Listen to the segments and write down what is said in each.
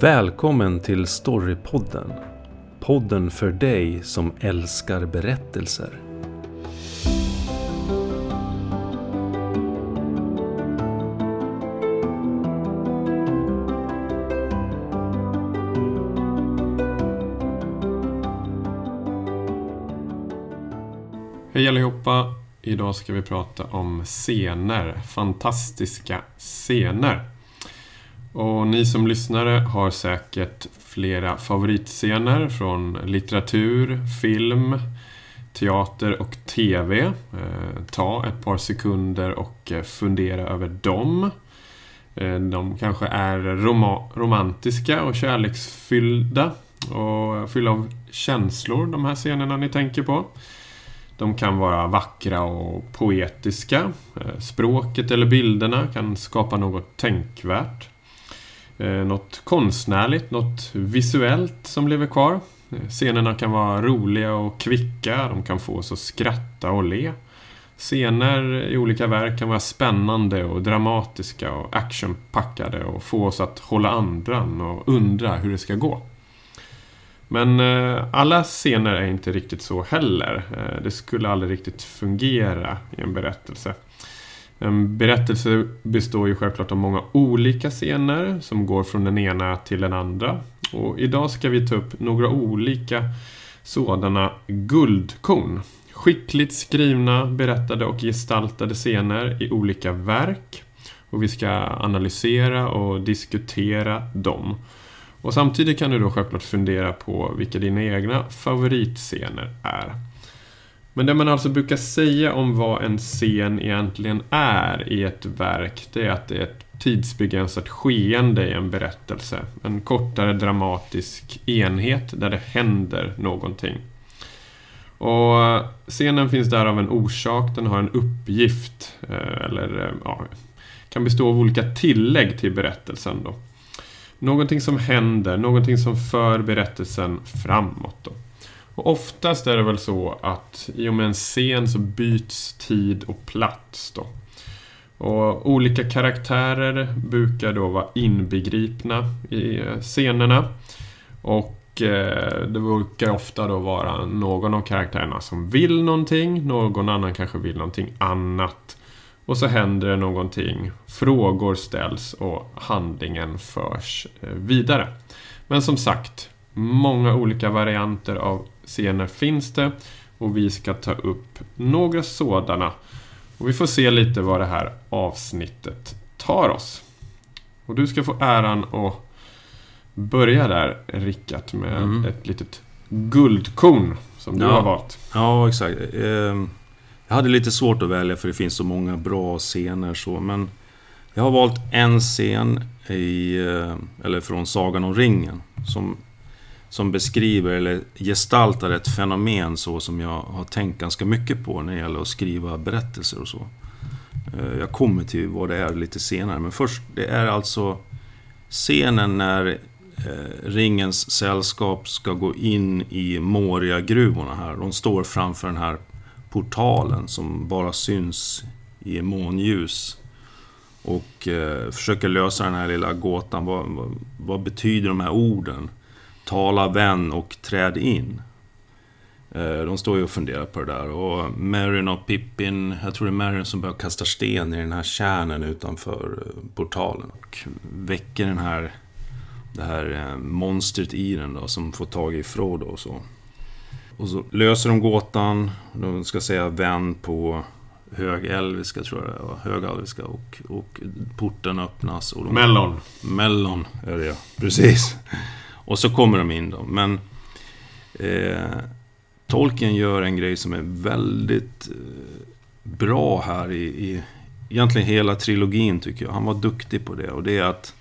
Välkommen till Storypodden. Podden för dig som älskar berättelser. Hej allihopa! Idag ska vi prata om scener. Fantastiska scener. Och ni som lyssnare har säkert flera favoritscener från litteratur, film, teater och TV. Eh, ta ett par sekunder och eh, fundera över dem. Eh, de kanske är rom romantiska och kärleksfyllda och fyllda av känslor, de här scenerna ni tänker på. De kan vara vackra och poetiska. Språket eller bilderna kan skapa något tänkvärt. Eh, något konstnärligt, något visuellt som lever kvar. Eh, scenerna kan vara roliga och kvicka, de kan få oss att skratta och le. Scener i olika verk kan vara spännande och dramatiska och actionpackade och få oss att hålla andan och undra hur det ska gå. Men eh, alla scener är inte riktigt så heller. Det skulle aldrig riktigt fungera i en berättelse. En berättelse består ju självklart av många olika scener som går från den ena till den andra. Och idag ska vi ta upp några olika sådana guldkorn. Skickligt skrivna, berättade och gestaltade scener i olika verk. Och vi ska analysera och diskutera dem. Och samtidigt kan du då självklart fundera på vilka dina egna favoritscener är. Men det man alltså brukar säga om vad en scen egentligen är i ett verk, det är att det är ett tidsbegränsat skeende i en berättelse. En kortare dramatisk enhet där det händer någonting. Och scenen finns där av en orsak, den har en uppgift, eh, eller eh, ja, kan bestå av olika tillägg till berättelsen då. Någonting som händer, någonting som för berättelsen framåt då. Och oftast är det väl så att i och med en scen så byts tid och plats då. Och olika karaktärer brukar då vara inbegripna i eh, scenerna. Och eh, det brukar ofta då vara någon av karaktärerna som vill någonting, någon annan kanske vill någonting annat. Och så händer det någonting, frågor ställs och handlingen förs eh, vidare. Men som sagt, många olika varianter av scener finns det och vi ska ta upp några sådana. Och vi får se lite vad det här avsnittet tar oss. Och du ska få äran att börja där, Rickard, med mm. ett litet guldkorn som du ja. har valt. Ja, exakt. Ehm, jag hade lite svårt att välja för det finns så många bra scener så, men jag har valt en scen i, eh, eller från Sagan om ringen som som beskriver eller gestaltar ett fenomen så som jag har tänkt ganska mycket på när det gäller att skriva berättelser och så. Eh, jag kommer till vad det är lite senare, men först, det är alltså scenen när eh, Ringens sällskap ska gå in i Moria-gruvorna här. De står framför den här portalen som bara syns i månljus. Och eh, försöker lösa den här lilla gåtan. Vad, vad, vad betyder de här orden? Tala vän och träd in. Eh, de står ju och funderar på det där. Och Meryn och Pippin, jag tror det är Meryn som börjar kasta sten i den här kärnen utanför eh, portalen. Och väcker den här, det här eh, monstret i den då, som får tag i Frodo och så. Och så löser de gåtan, de ska säga vän på högelviska tror jag det var, högalviska och, och porten öppnas. Och de, Mellon. Mellon är det ja, precis. Och så kommer de in då. Men eh, Tolkien gör en grej som är väldigt eh, bra här i, i egentligen hela trilogin tycker jag. Han var duktig på det. Och det är att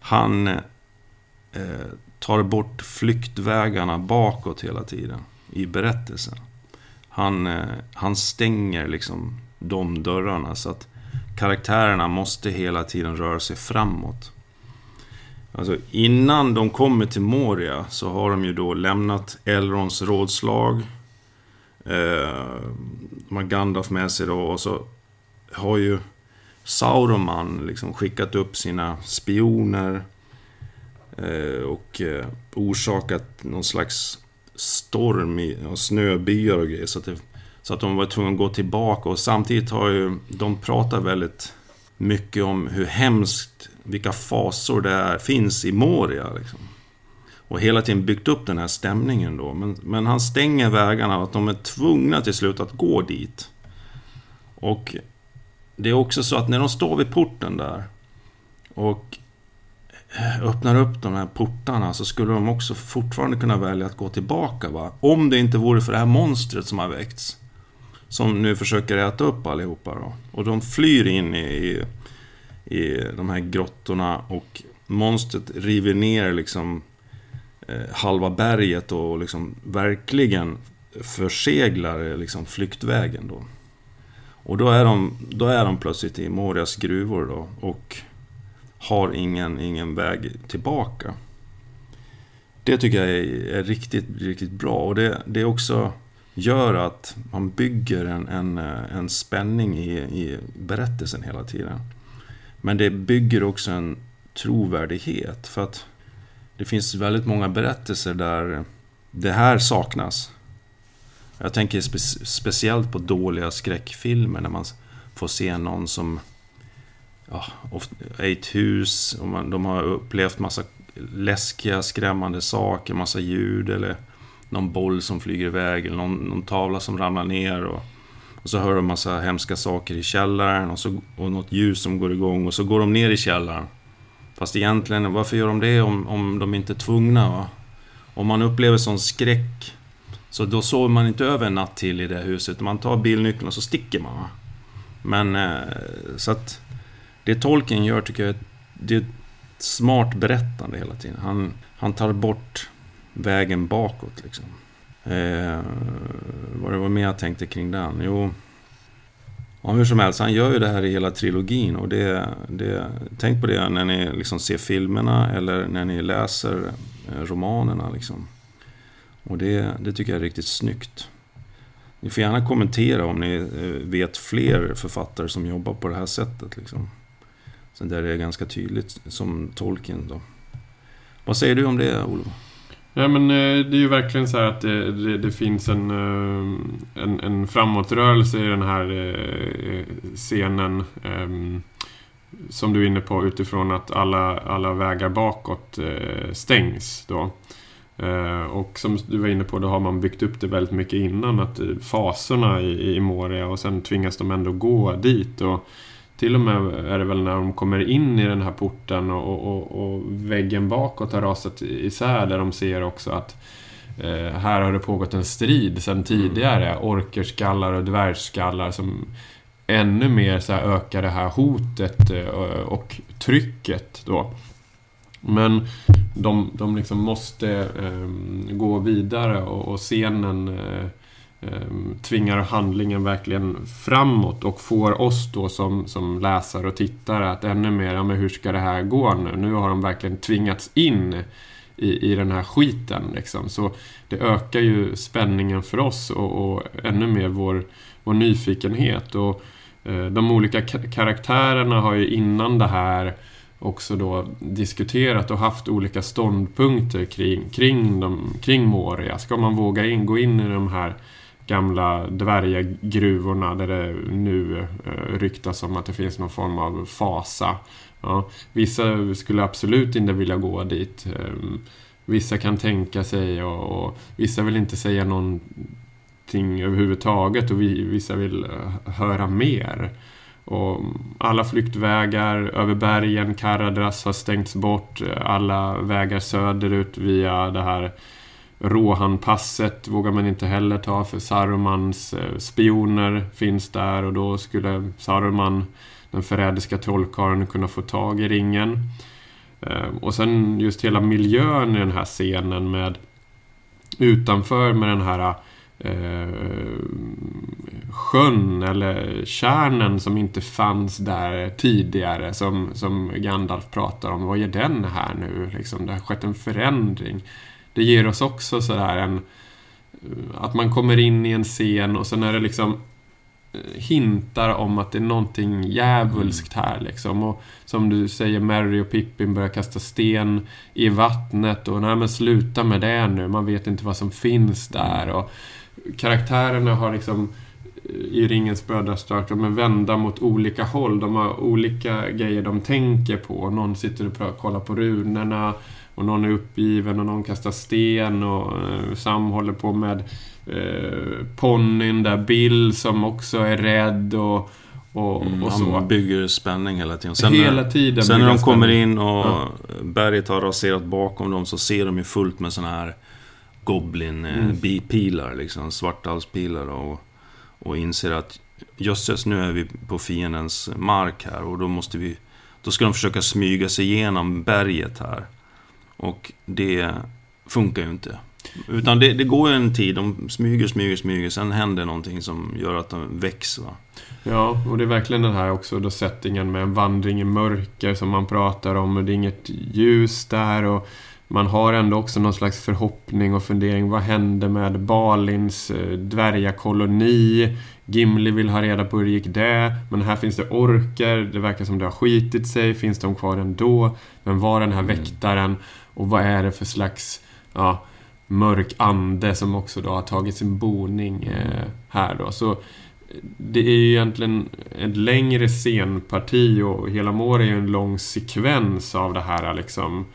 han eh, tar bort flyktvägarna bakåt hela tiden i berättelsen. Han, eh, han stänger liksom de dörrarna så att karaktärerna måste hela tiden röra sig framåt. Alltså innan de kommer till Moria så har de ju då lämnat Elrons rådslag. Eh, de har Gandalf med sig då och så har ju Sauroman liksom skickat upp sina spioner. Eh, och eh, orsakat någon slags storm i och snöbyar och grejer. Så att, det, så att de var tvungna att gå tillbaka. Och samtidigt har ju de pratat väldigt mycket om hur hemskt, vilka fasor det är, finns i Moria. Liksom. Och hela tiden byggt upp den här stämningen då. Men, men han stänger vägarna och att de är tvungna till slut att gå dit. Och det är också så att när de står vid porten där och öppnar upp de här portarna så skulle de också fortfarande kunna välja att gå tillbaka. Va? Om det inte vore för det här monstret som har väckts. Som nu försöker äta upp allihopa. Då. Och de flyr in i, i de här grottorna och monstret river ner liksom eh, halva berget och liksom verkligen förseglar eh, liksom flyktvägen då. Och då är de, då är de plötsligt i Morias gruvor då och har ingen, ingen väg tillbaka. Det tycker jag är, är riktigt, riktigt bra och det, det också gör att man bygger en, en, eh, en spänning i, i berättelsen hela tiden. Men det bygger också en trovärdighet för att det finns väldigt många berättelser där det här saknas. Jag tänker spe speciellt på dåliga skräckfilmer när man får se någon som ja, är i ett hus och man, de har upplevt massa läskiga, skrämmande saker, massa ljud eller någon boll som flyger iväg eller någon, någon tavla som ramlar ner. Och, och så hör de massa hemska saker i källaren och, så, och något ljus som går igång och så går de ner i källaren. Fast egentligen, varför gör de det om, om de inte är tvungna? Va? Om man upplever sån skräck så då sover man inte över en natt till i det huset. Man tar bilnyckeln och så sticker man. Va? Men eh, så att det Tolkien gör tycker jag det är ett smart berättande hela tiden. Han, han tar bort vägen bakåt liksom. Eh, vad det var mer jag tänkte kring den? Jo, ja, hur som helst, han gör ju det här i hela trilogin och det, det tänk på det när ni liksom ser filmerna eller när ni läser eh, romanerna liksom. Och det, det tycker jag är riktigt snyggt. Ni får gärna kommentera om ni eh, vet fler författare som jobbar på det här sättet. Liksom. Så där är ganska tydligt som Tolkien då. Vad säger du om det, Olof? Ja, men eh, det är ju verkligen så här att det, det, det finns en, eh, en, en framåtrörelse i den här scenen. Ehm, som du är inne på utifrån att alla, alla vägar bakåt stängs då. Och som du var inne på, då har man byggt upp det väldigt mycket innan. Att faserna i, i Moria och sen tvingas de ändå gå dit. Och till och med är det väl när de kommer in i den här porten och, och, och väggen bakåt har rasat isär där de ser också att eh, här har det pågått en strid sedan tidigare. Mm. Orkerskallar och dvärgskallar som ännu mer så ökar det här hotet eh, och trycket då. Men de, de liksom måste eh, gå vidare och, och scenen eh, Ehm, tvingar handlingen verkligen framåt och får oss då som, som läsare och tittare att ännu mer, ja men hur ska det här gå nu? Nu har de verkligen tvingats in i, i den här skiten liksom. Så det ökar ju spänningen för oss och, och ännu mer vår, vår nyfikenhet. Och eh, de olika karaktärerna har ju innan det här också då diskuterat och haft olika ståndpunkter kring, kring, de, kring Moria. Ska man våga in, gå in i de här gamla dvärggruvorna där det nu eh, ryktas om att det finns någon form av fasa. Ja, vissa skulle absolut inte vilja gå dit. Ehm, vissa kan tänka sig och, och vissa vill inte säga någonting överhuvudtaget och vi, vissa vill eh, höra mer. Och alla flyktvägar över bergen, Karadras har stängts bort. Eh, alla vägar söderut via det här Rohan-passet vågar man inte heller ta för Sarumans eh, spioner finns där och då skulle Saruman, den förrädiska trollkarlen, kunna få tag i ringen. Eh, och sen just hela miljön i den här scenen med utanför med den här eh, sjön eller kärnen som inte fanns där tidigare som, som Gandalf pratar om. Vad är den här nu? Liksom, det har skett en förändring. Det ger oss också sådär en... Att man kommer in i en scen och sen är det liksom hintar om att det är någonting djävulskt här liksom. Och som du säger, Mary och Pippin börjar kasta sten i vattnet och nej men sluta med det nu, man vet inte vad som finns där. Och karaktärerna har liksom i Ringens brödrastök, de är vända mot olika håll. De har olika grejer de tänker på. Någon sitter och kollar på runorna och någon är uppgiven och någon kastar sten och eh, Sam håller på med eh, ponnyn där, Bill som också är rädd och, och, Mm, och så. han bygger spänning hela tiden. Sen, Hela när, tiden sen när de kommer spänning. in och Ja. berget har raserat bakom dem så ser de ju fullt med såna här Goblin Mm. mm. liksom svartalspilar och, och inser att jösses, nu är vi på fiendens mark här och då måste vi... Då ska de försöka smyga sig igenom berget här. Och det funkar ju inte. Utan det, det går ju en tid, de smyger, smyger, smyger, sen händer någonting som gör att de väcks. Va? Ja, och det är verkligen den här också då settingen med en vandring i mörker som man pratar om och det är inget ljus där och man har ändå också någon slags förhoppning och fundering. Vad hände med Balins eh, dvärgakoloni? Gimli vill ha reda på hur det gick det. Men här finns det orker. Det verkar som det har skitit sig. Finns de kvar ändå? Men var den här Mm. väktaren? Och vad är det för slags ja, mörk ande som också då har tagit sin boning eh, här då? Så eh, det är ju egentligen ett längre scenparti och hela Mår är ju en lång sekvens av det här liksom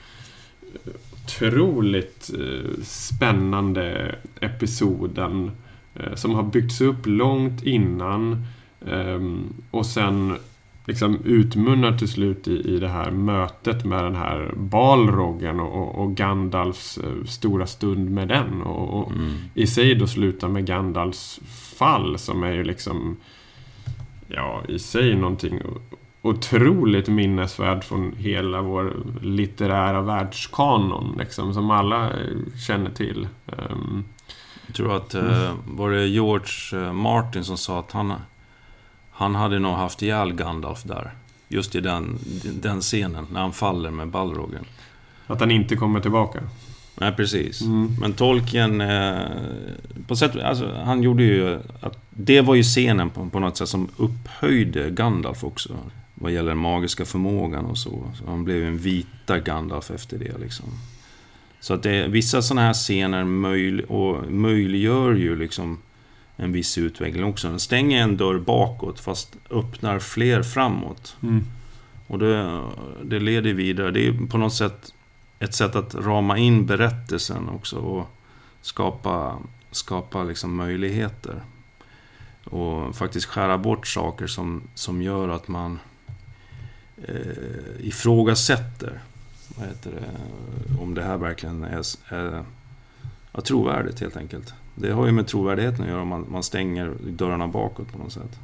otroligt eh, spännande episoden eh, som har byggts upp långt innan ehm, och sen liksom utmunnar till slut i, i det här mötet med den här Balroggen och, och, Gandalfs eh, stora stund med den och, och Mm. i sig då slutar med Gandalfs fall som är ju liksom ja, i sig någonting otroligt minnesvärd från hela vår litterära världskanon liksom, som alla eh, känner till. Ehm, Jag tror att, eh, var det George Martin som sa att han, han hade nog haft ihjäl Gandalf där. Just i den, den scenen, när han faller med Balrogen. att han inte kommer tillbaka. Nej, precis. Mm. Men Tolkien, eh, på sätt, alltså, han gjorde ju att... Det var ju scenen på, på något sätt som upphöjde Gandalf också. Vad gäller den magiska förmågan och så. så han blev ju en vita Gandalf efter det liksom. Så att det, vissa sådana här scener möjl, och möjliggör ju liksom en viss utveckling också. Den stänger en dörr bakåt fast öppnar fler framåt. Mm. Och det, det leder vidare. Det är på något sätt ett sätt att rama in berättelsen också och skapa, skapa liksom möjligheter. Och faktiskt skära bort saker som, som gör att man eh, ifrågasätter vad heter det, om det här verkligen är, är ja, trovärdigt helt enkelt. Det har ju med trovärdigheten att göra om man, man stänger dörrarna bakåt på något sätt.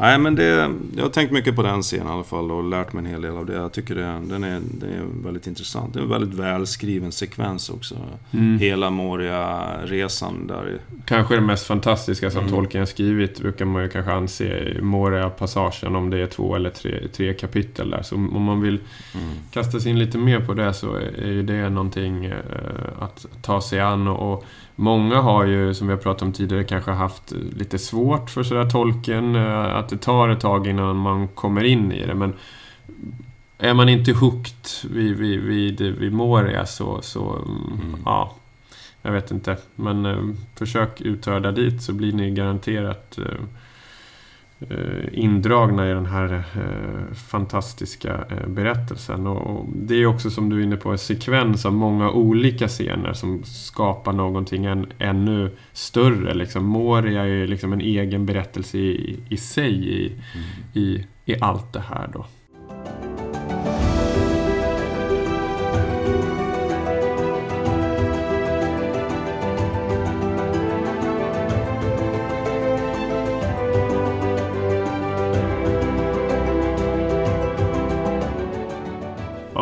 Nej, men det, jag har tänkt mycket på den scenen i alla fall och lärt mig en hel del av det. Jag tycker det, den, är, den är väldigt intressant. Det är en väldigt välskriven sekvens också. Mm. Hela Moria-resan där. Kanske det mest fantastiska som Mm. Tolkien skrivit brukar man ju kanske anse Moria-passagen om det är två eller tre, tre kapitel där. Så om man vill Mm. kasta sig in lite mer på det så är ju det någonting eh, att ta sig an och, och Många har ju, som vi har pratat om tidigare, kanske haft lite svårt för sådär tolken. eh, Att det tar ett tag innan man kommer in i det. Men är man inte hooked vid, vid, vid, vid Moria så, så mm, ja, jag vet inte. Men eh, försök uthärda dit så blir ni garanterat eh, indragna i den här eh, fantastiska eh, berättelsen. Och, det är också som du är inne på en sekvens av många olika scener som skapar någonting än, ännu större. Liksom. Moria är liksom en egen berättelse i, i sig i, Mm. i, i allt det här då.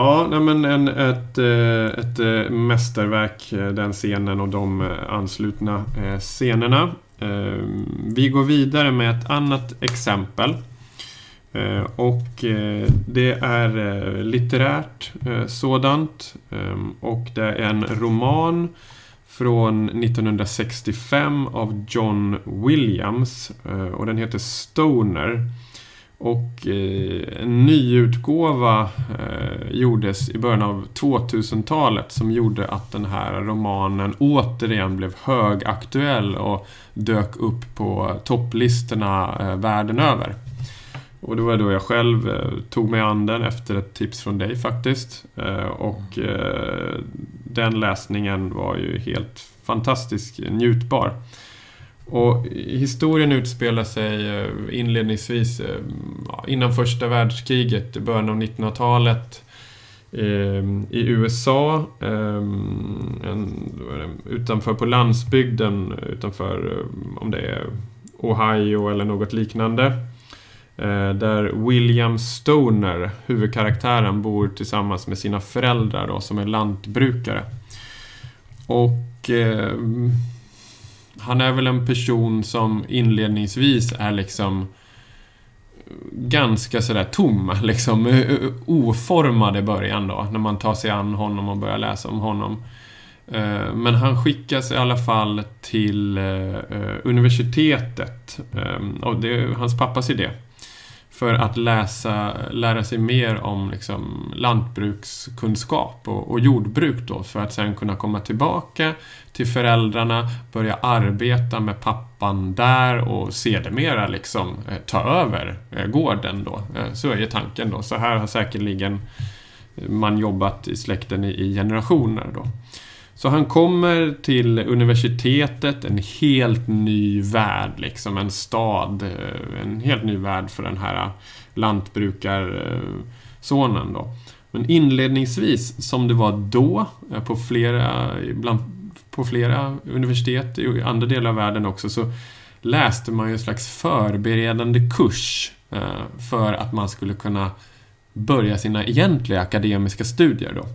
Ja, nej men en, ett, eh, ett eh, mästerverk, eh, den scenen och de anslutna scenerna. Vi går vidare med ett annat exempel. Och det är litterärt sådant. Och det är en roman från 1965 av John Williams och den heter Stoner. Och eh, en nyutgåva eh, gjordes i början av 2000-talet som gjorde att den här romanen återigen blev högaktuell och dök upp på topplistorna eh, världen över. Och det var då jag själv eh, tog mig an den efter ett tips från dig faktiskt. Eh, och den läsningen var ju helt fantastisk, njutbar. Och historien utspelar sig eh, inledningsvis eh, innan första världskriget, i början av 1900-talet eh, i USA, utanför på landsbygden, utanför om det är Ohio eller något liknande. Där William Stoner, huvudkaraktären, bor tillsammans med sina föräldrar då, som är lantbrukare. Och han är väl en person som inledningsvis är liksom ganska sådär tom, liksom eh, eh, oformad i början då, när man tar sig an honom och börjar läsa om honom. Eh, men han skickas i alla fall till universitetet. Och det är hans pappas idé för att läsa, lära sig mer om liksom, lantbrukskunskap och, och, jordbruk då för att sen kunna komma tillbaka till föräldrarna, börja arbeta med pappan där och sedermera liksom eh, ta över eh, gården då. Eh, så är ju tanken då. Så här har säkerligen man jobbat i släkten i generationer då. Så han kommer till universitetet, en helt ny värld, liksom en stad, eh, en helt ny värld för den här lantbrukarsonen då. Men inledningsvis, som det var då, eh, på flera, bland, på flera universitet i andra delar av världen också, så läste man ju en slags förberedande kurs eh, för att man skulle kunna börja sina egentliga akademiska studier då.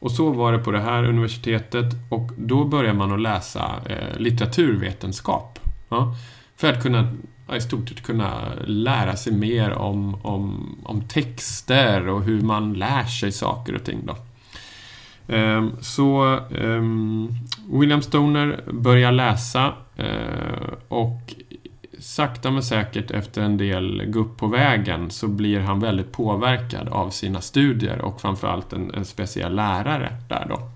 Och så var det på det här universitetet och då började man att läsa eh, litteraturvetenskap. Ja, för att kunna i stort sett kunna lära sig mer om, om, om texter och hur man lär sig saker och ting. Då. Ehm, så ehm, William Stoner börjar läsa eh, och sakta men säkert efter en del gupp på vägen så blir han väldigt påverkad av sina studier och framförallt en, en speciell lärare där då.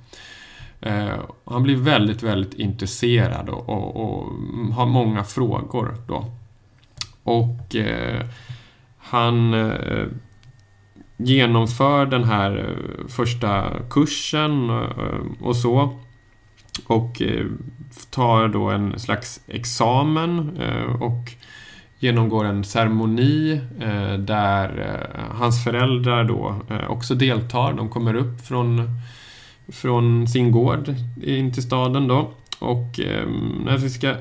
Eh, han blir väldigt, väldigt intresserad och, och, och har många frågor då. Och eh, han eh, genomför den här eh, första kursen eh, och så. Och eh, tar då en slags examen eh, och genomgår en ceremoni eh, där eh, hans föräldrar då också deltar. De kommer upp från, från sin gård in till staden då. Och när vi ska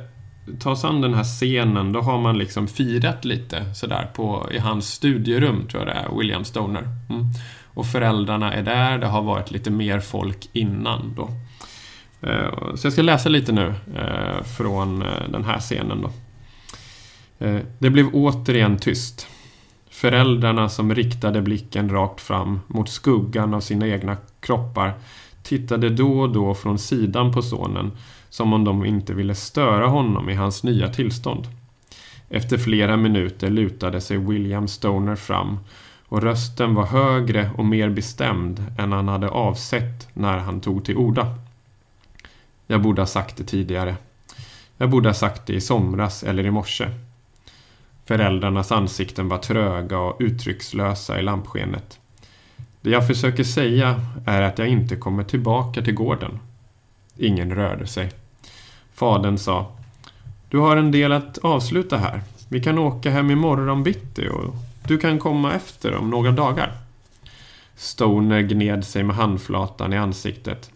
ta oss an den här scenen, då har man liksom firat lite sådär på, i hans studierum, tror jag det är, William Stoner. Mm. Och föräldrarna är där, det har varit lite mer folk innan då. Eh, så jag ska läsa lite nu eh, från eh, den här scenen då. Det blev återigen tyst. Föräldrarna som riktade blicken rakt fram mot skuggan av sina egna kroppar tittade då och då från sidan på sonen som om de inte ville störa honom i hans nya tillstånd. Efter flera minuter lutade sig William Stoner fram och rösten var högre och mer bestämd än han hade avsett när han tog till orda. Jag borde ha sagt det tidigare. Jag borde ha sagt det i somras eller i morse. Föräldrarnas ansikten var tröga och uttryckslösa i lampskenet. Det jag försöker säga är att jag inte kommer tillbaka till gården. Ingen rörde sig. Fadern sa Du har en del att avsluta här. Vi kan åka hem imorgon bitti och du kan komma efter om några dagar. Stoner gned sig med handflatan i ansiktet.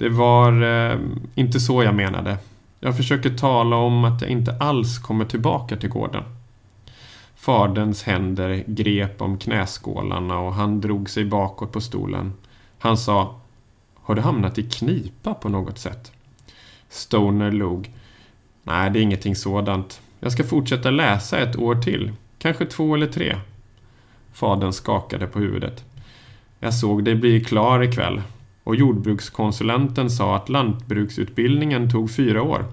Det var eh, inte så jag menade. Jag försöker tala om att jag inte alls kommer tillbaka till gården. Faderns händer grep om knäskålarna och han drog sig bakåt på stolen. Han sa Har du hamnat i knipa på något sätt? Stoner log. Nej, det är ingenting sådant. Jag ska fortsätta läsa ett år till. Kanske två eller tre. Fadern skakade på huvudet. Jag såg dig bli klar ikväll och jordbrukskonsulenten sa att lantbruksutbildningen tog fyra år.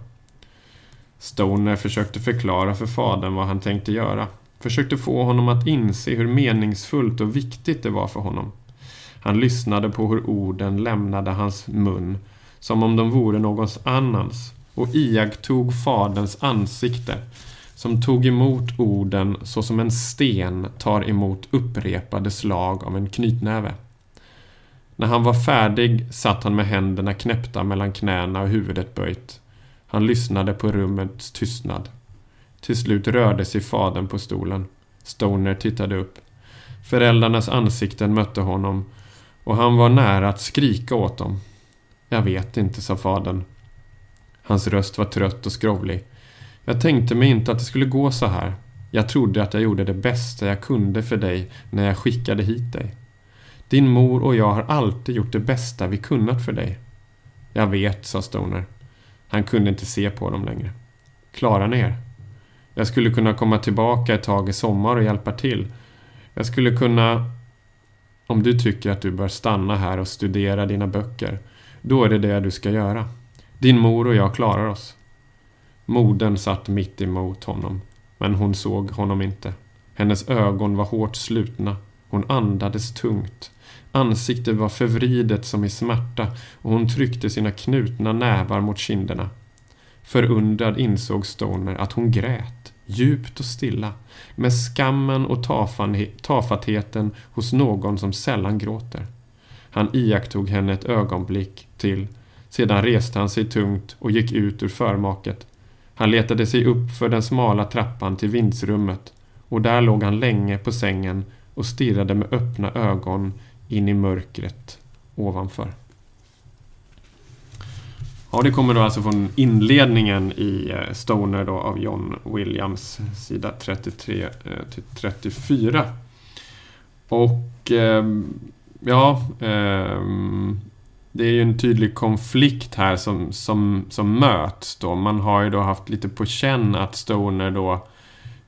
Stoner försökte förklara för fadern vad han tänkte göra. Försökte få honom att inse hur meningsfullt och viktigt det var för honom. Han lyssnade på hur orden lämnade hans mun, som om de vore någons annans, och iakttog faderns ansikte, som tog emot orden så som en sten tar emot upprepade slag av en knytnäve. När han var färdig satt han med händerna knäppta mellan knäna och huvudet böjt. Han lyssnade på rummets tystnad. Till slut rörde sig fadern på stolen. Stoner tittade upp. Föräldrarnas ansikten mötte honom och han var nära att skrika åt dem. Jag vet inte, sa fadern. Hans röst var trött och skrovlig. Jag tänkte mig inte att det skulle gå så här. Jag trodde att jag gjorde det bästa jag kunde för dig när jag skickade hit dig. Din mor och jag har alltid gjort det bästa vi kunnat för dig. Jag vet, sa Stoner. Han kunde inte se på dem längre. Klarar ni er? Jag skulle kunna komma tillbaka ett tag i sommar och hjälpa till. Jag skulle kunna... Om du tycker att du bör stanna här och studera dina böcker, då är det det du ska göra. Din mor och jag klarar oss. Modern satt mitt emot honom, men hon såg honom inte. Hennes ögon var hårt slutna. Hon andades tungt. Ansiktet var förvridet som i smärta och hon tryckte sina knutna nävar mot kinderna. Förundrad insåg Stoner att hon grät, djupt och stilla, med skammen och tafattheten hos någon som sällan gråter. Han iakttog henne ett ögonblick till, sedan reste han sig tungt och gick ut ur förmaket. Han letade sig upp för den smala trappan till vindsrummet och där låg han länge på sängen och stirrade med öppna ögon in i mörkret ovanför. Ja, det kommer då alltså från inledningen i eh, Stoner då av John Williams, sida 33 eh, till 34. Och ehm, ja, ehm, det är ju en tydlig konflikt här som, som, som möts då. Man har ju då haft lite på känn att Stoner då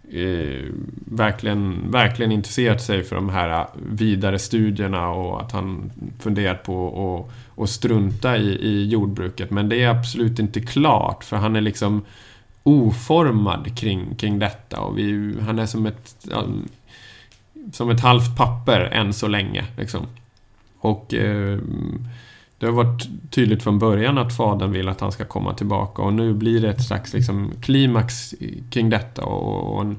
eh, verkligen, verkligen intresserat sig för de här eh, vidare studierna och att han funderat på att, att strunta i, i jordbruket. Men det är absolut inte klart för han är liksom oformad kring, kring detta och vi, han är som ett, eh, som ett halvt papper än så länge. Liksom. Och eh, det har varit tydligt från början att fadern vill att han ska komma tillbaka och nu blir det ett slags liksom, klimax kring detta och, och en,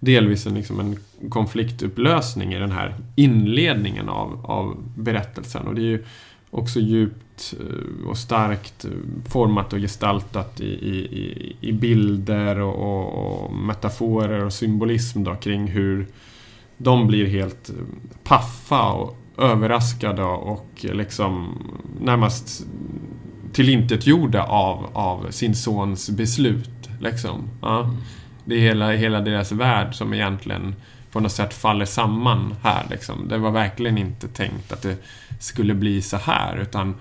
delvis en, liksom en konfliktupplösning i den här inledningen av, av berättelsen. Och det är ju också djupt eh, och starkt eh, format och gestaltat i, i, i bilder och, och, och, metaforer och symbolism då, kring hur de blir helt eh, paffa och överraskade och liksom närmast tillintetgjorda av, av sin sons beslut. Liksom. Ja. Det är hela, hela deras värld som egentligen på något sätt faller samman här. Liksom. Det var verkligen inte tänkt att det skulle bli så här utan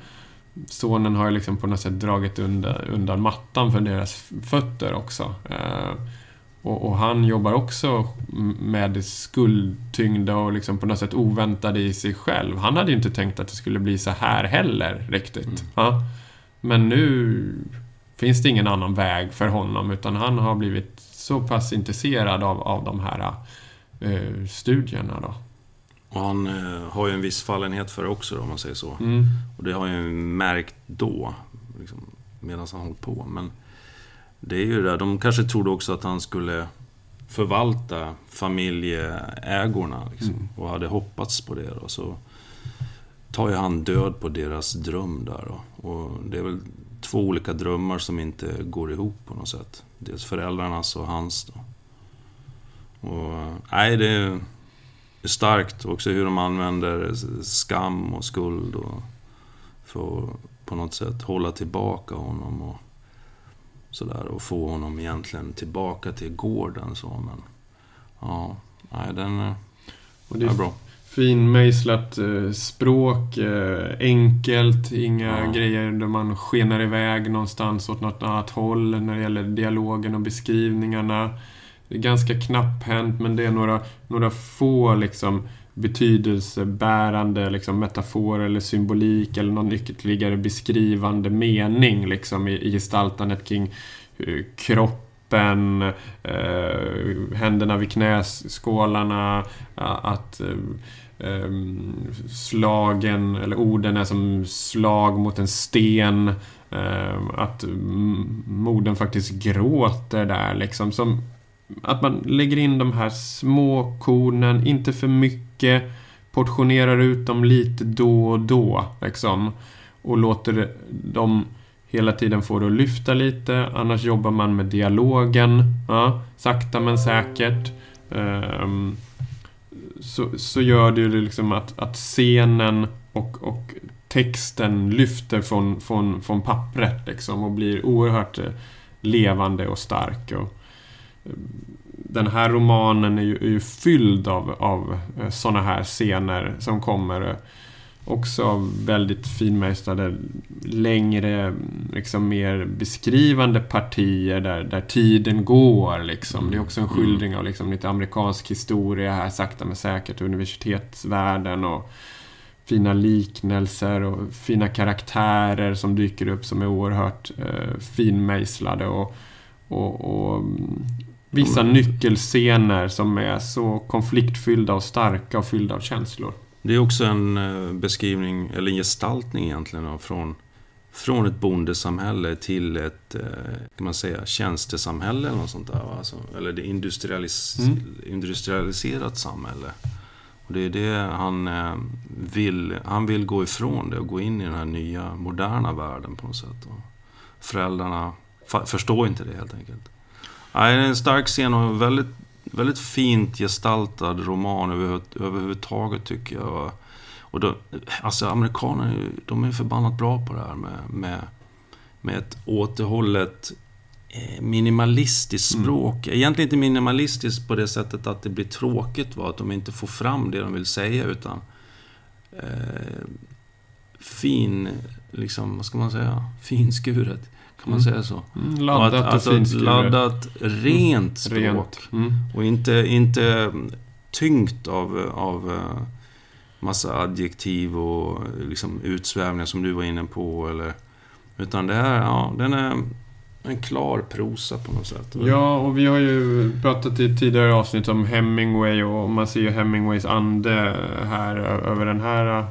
sonen har ju liksom på något sätt dragit undan, undan mattan för deras fötter också. Eh, och, och, han jobbar också med skuldtyngda och liksom på något sätt oväntade i sig själv. Han hade ju inte tänkt att det skulle bli så här heller riktigt. Mm. Ja. Men nu finns det ingen annan väg för honom utan han har blivit så pass intresserad av, av de här uh, studierna. Då. Och han uh, har ju en viss fallenhet för det också då, om man säger så. Mm. Och det har jag ju märkt då, liksom, medan han hållit på. Men det är ju det, de kanske trodde också att han skulle förvalta familjeägorna liksom, mm. och hade hoppats på det. Och så tar ju han död på deras dröm där. Då. Och det är väl två olika drömmar som inte går ihop på något sätt. Dels föräldrarnas och hans. Då. Och, nej, det är starkt också hur de använder skam och skuld och för att på något sätt hålla tillbaka honom. Och, Sådär, och få honom egentligen tillbaka till gården. Så, men, ja, nej, den och det är, är bra. Finmejslat eh, språk, eh, enkelt, inga ja. grejer där man skenar iväg någonstans åt något annat håll när det gäller dialogen och beskrivningarna. Det är ganska knapphänt men det är några, några få liksom betydelsebärande liksom, metafor eller symbolik eller någon ytterligare beskrivande mening liksom, i, i gestaltandet kring uh, kroppen, eh, händerna vid knäskålarna, att att eh, slagen, eller orden är som slag mot en sten. Eh, att moden faktiskt gråter där liksom. Som, att man lägger in de här små kornen, inte för mycket. Portionerar ut dem lite då och då liksom. Och låter dem hela tiden få det att lyfta lite. Annars jobbar man med dialogen. Ja, sakta men säkert. Um, så, så gör det ju liksom att, att scenen och, och texten lyfter från, från, från pappret liksom och blir oerhört eh, levande och stark. Och, eh, den här romanen är ju, är ju fylld av, av eh, sådana här scener som kommer också väldigt finmejslade, längre, liksom mer beskrivande partier där, där tiden går. Liksom. Det är också en mm. skildring av liksom, lite amerikansk historia här, sakta men säkert, universitetsvärlden och fina liknelser och fina karaktärer som dyker upp som är oerhört eh, finmejslade och, och, och vissa nyckelscener som är så konfliktfyllda och starka och fyllda av känslor. Det är också en eh, beskrivning, eller en gestaltning egentligen, från, från ett bondesamhälle till ett eh, kan man säga, tjänstesamhälle eller något sånt där. Alltså, eller det industrialis mm. industrialiserat samhälle. Och det är det han eh, vill. Han vill gå ifrån det och gå in i den här nya, moderna världen på något sätt. Och föräldrarna förstår inte det helt enkelt. Nej, det är en stark scen och väldigt väldigt fint gestaltad roman över, överhuvudtaget tycker jag. Och då, alltså amerikaner, de är förbannat bra på det här med, med, med ett återhållet eh, minimalistiskt mm. språk. Mm. Egentligen inte minimalistiskt på det sättet att det blir tråkigt, va? att de inte får fram det de vill säga, utan eh, fin, liksom, vad ska man säga, finskuret. Kan man mm. säga så? Mm, laddat och, att, och alltså, Laddat, rent språk. Rent. Mm. Och inte, inte tyngt av, av eh, massa adjektiv och liksom utsvävningar som du var inne på. Eller, utan det här, ja, den är en klar prosa på något sätt. Ja, och vi har ju pratat i tidigare avsnitt om Hemingway och man ser ju Hemingways ande här över den här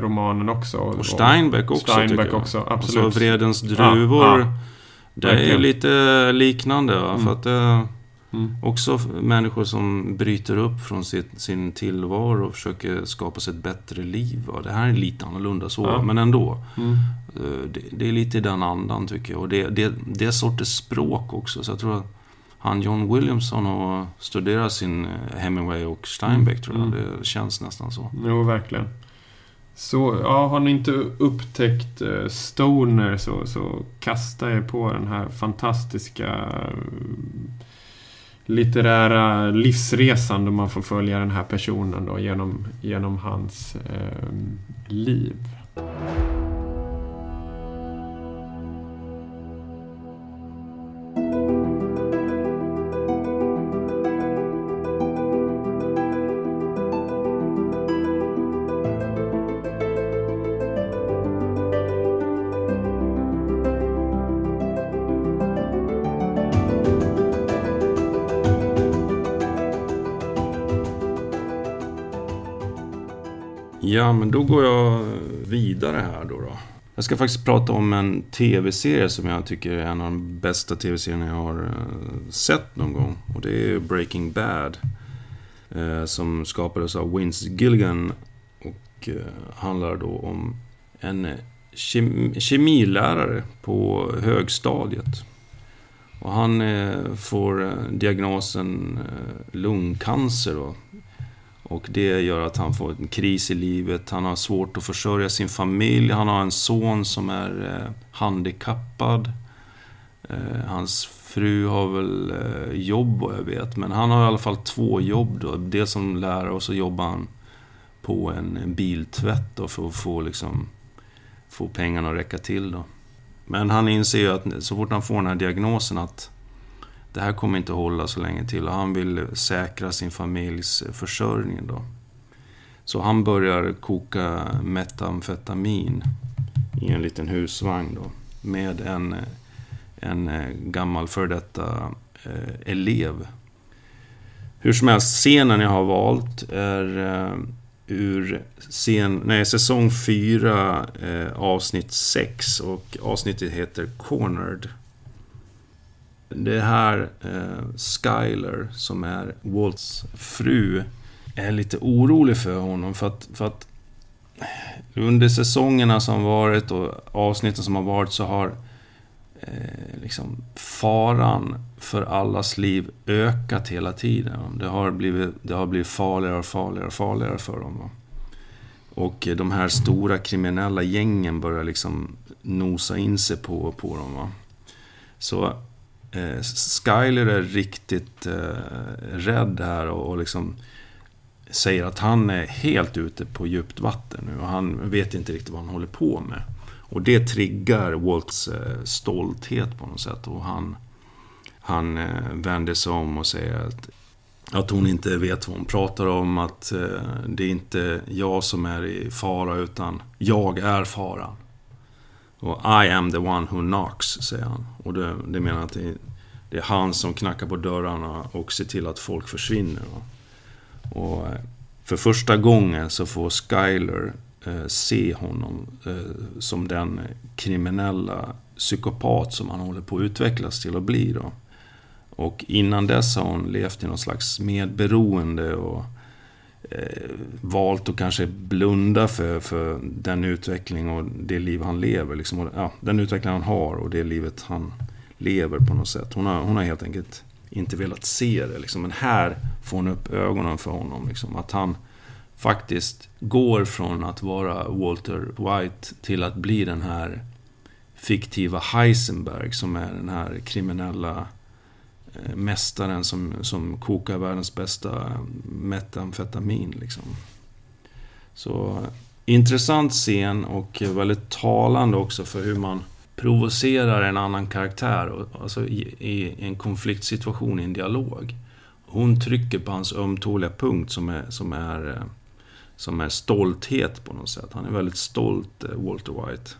romanen också. Och Steinbeck också, Steinbeck också, absolut. Alltså Vredens druvor. Ja, ja. Det är ju lite liknande, va? Mm. för att uh, Mm. Också människor som bryter upp från sitt, sin tillvaro och försöker skapa sig ett bättre liv. Va? Det här är lite annorlunda så, ja. men ändå. Mm. Eh, det, det, är lite i den andan tycker jag. Och det, det, det är sorters språk också. Så jag tror att han John Williamson och studerar sin eh, Hemingway och Steinbeck mm. tror jag. Mm. Det känns nästan så. Jo, verkligen. Så, ja, har ni inte upptäckt uh, Stoner så, så kasta er på den här fantastiska litterära livsresan då man får följa den här personen då genom, genom hans eh, liv. Ja, men då går jag vidare här då. då. Jag ska faktiskt prata om en tv-serie som jag tycker är en av de bästa tv-serierna jag har eh, sett någon gång. Och det är Breaking Bad. Eh, som skapades av Vince Gilligan. Och eh, handlar då om en kemilärare på högstadiet. Och han får diagnosen lungcancer då, och det gör att han får en kris i livet. Han har svårt att försörja sin familj. Han har en son som är eh, handikappad. Eh, hans fru har väl eh, jobb vad jag vet. Men han har i alla fall två jobb då. Dels som lärare och så jobbar han på en biltvätt då för att få, liksom, få pengarna att räcka till. Då. Men han inser ju att så fort han får den här diagnosen att det här kommer inte hålla så länge till och han vill säkra sin familjs försörjning då. Så han börjar koka metamfetamin i en liten husvagn då. Med en, en eh, gammal för detta eh, elev. Hur som helst, scenen jag har valt är eh, ur scen, nej, säsong 4, eh, avsnitt 6. Och avsnittet heter Cornered. Det här eh, Skyler, som är Walts fru, är lite orolig för honom. För att, för att under säsongerna som varit och avsnitten som har varit så har eh, liksom faran för allas liv ökat hela tiden. Det har blivit, det har blivit farligare och farligare och farligare för dem. Va? Och de här stora kriminella gängen börjar liksom nosa in sig på, på dem. Va? Så eh, Skyler är riktigt eh, rädd här och, och liksom säger att han är helt ute på djupt vatten nu och han vet inte riktigt vad han håller på med. Och det triggar Walts eh, stolthet på något sätt och han, han eh, vänder sig om och säger att, att hon inte vet vad hon pratar om, att eh, det är inte jag som är i fara utan jag är faran. Och I am the one who knocks, säger han. Och det, det menar att det, det, är han som knackar på dörrarna och ser till att folk försvinner. Och eh, för första gången så får Skyler eh, se honom eh, som den kriminella psykopat som han håller på att utvecklas till att bli. Då. Och innan dess har hon levt i någon slags medberoende och eh, Eh, valt att kanske blunda för, för den utveckling och det liv han lever. Liksom, och, ja, den utveckling han har och det livet han lever på något sätt. Hon har, hon har helt enkelt inte velat se det. Liksom. Men här får hon upp ögonen för honom. Liksom. Att han faktiskt går från att vara Walter White till att bli den här fiktiva Heisenberg som är den här kriminella mästaren som, som kokar världens bästa metamfetamin. Liksom. Så intressant scen och väldigt talande också för hur man provocerar en annan karaktär, alltså i, i en konfliktsituation i en dialog. Hon trycker på hans ömtåliga punkt som är, som är, som är stolthet på något sätt. Han är väldigt stolt, eh, Walter White.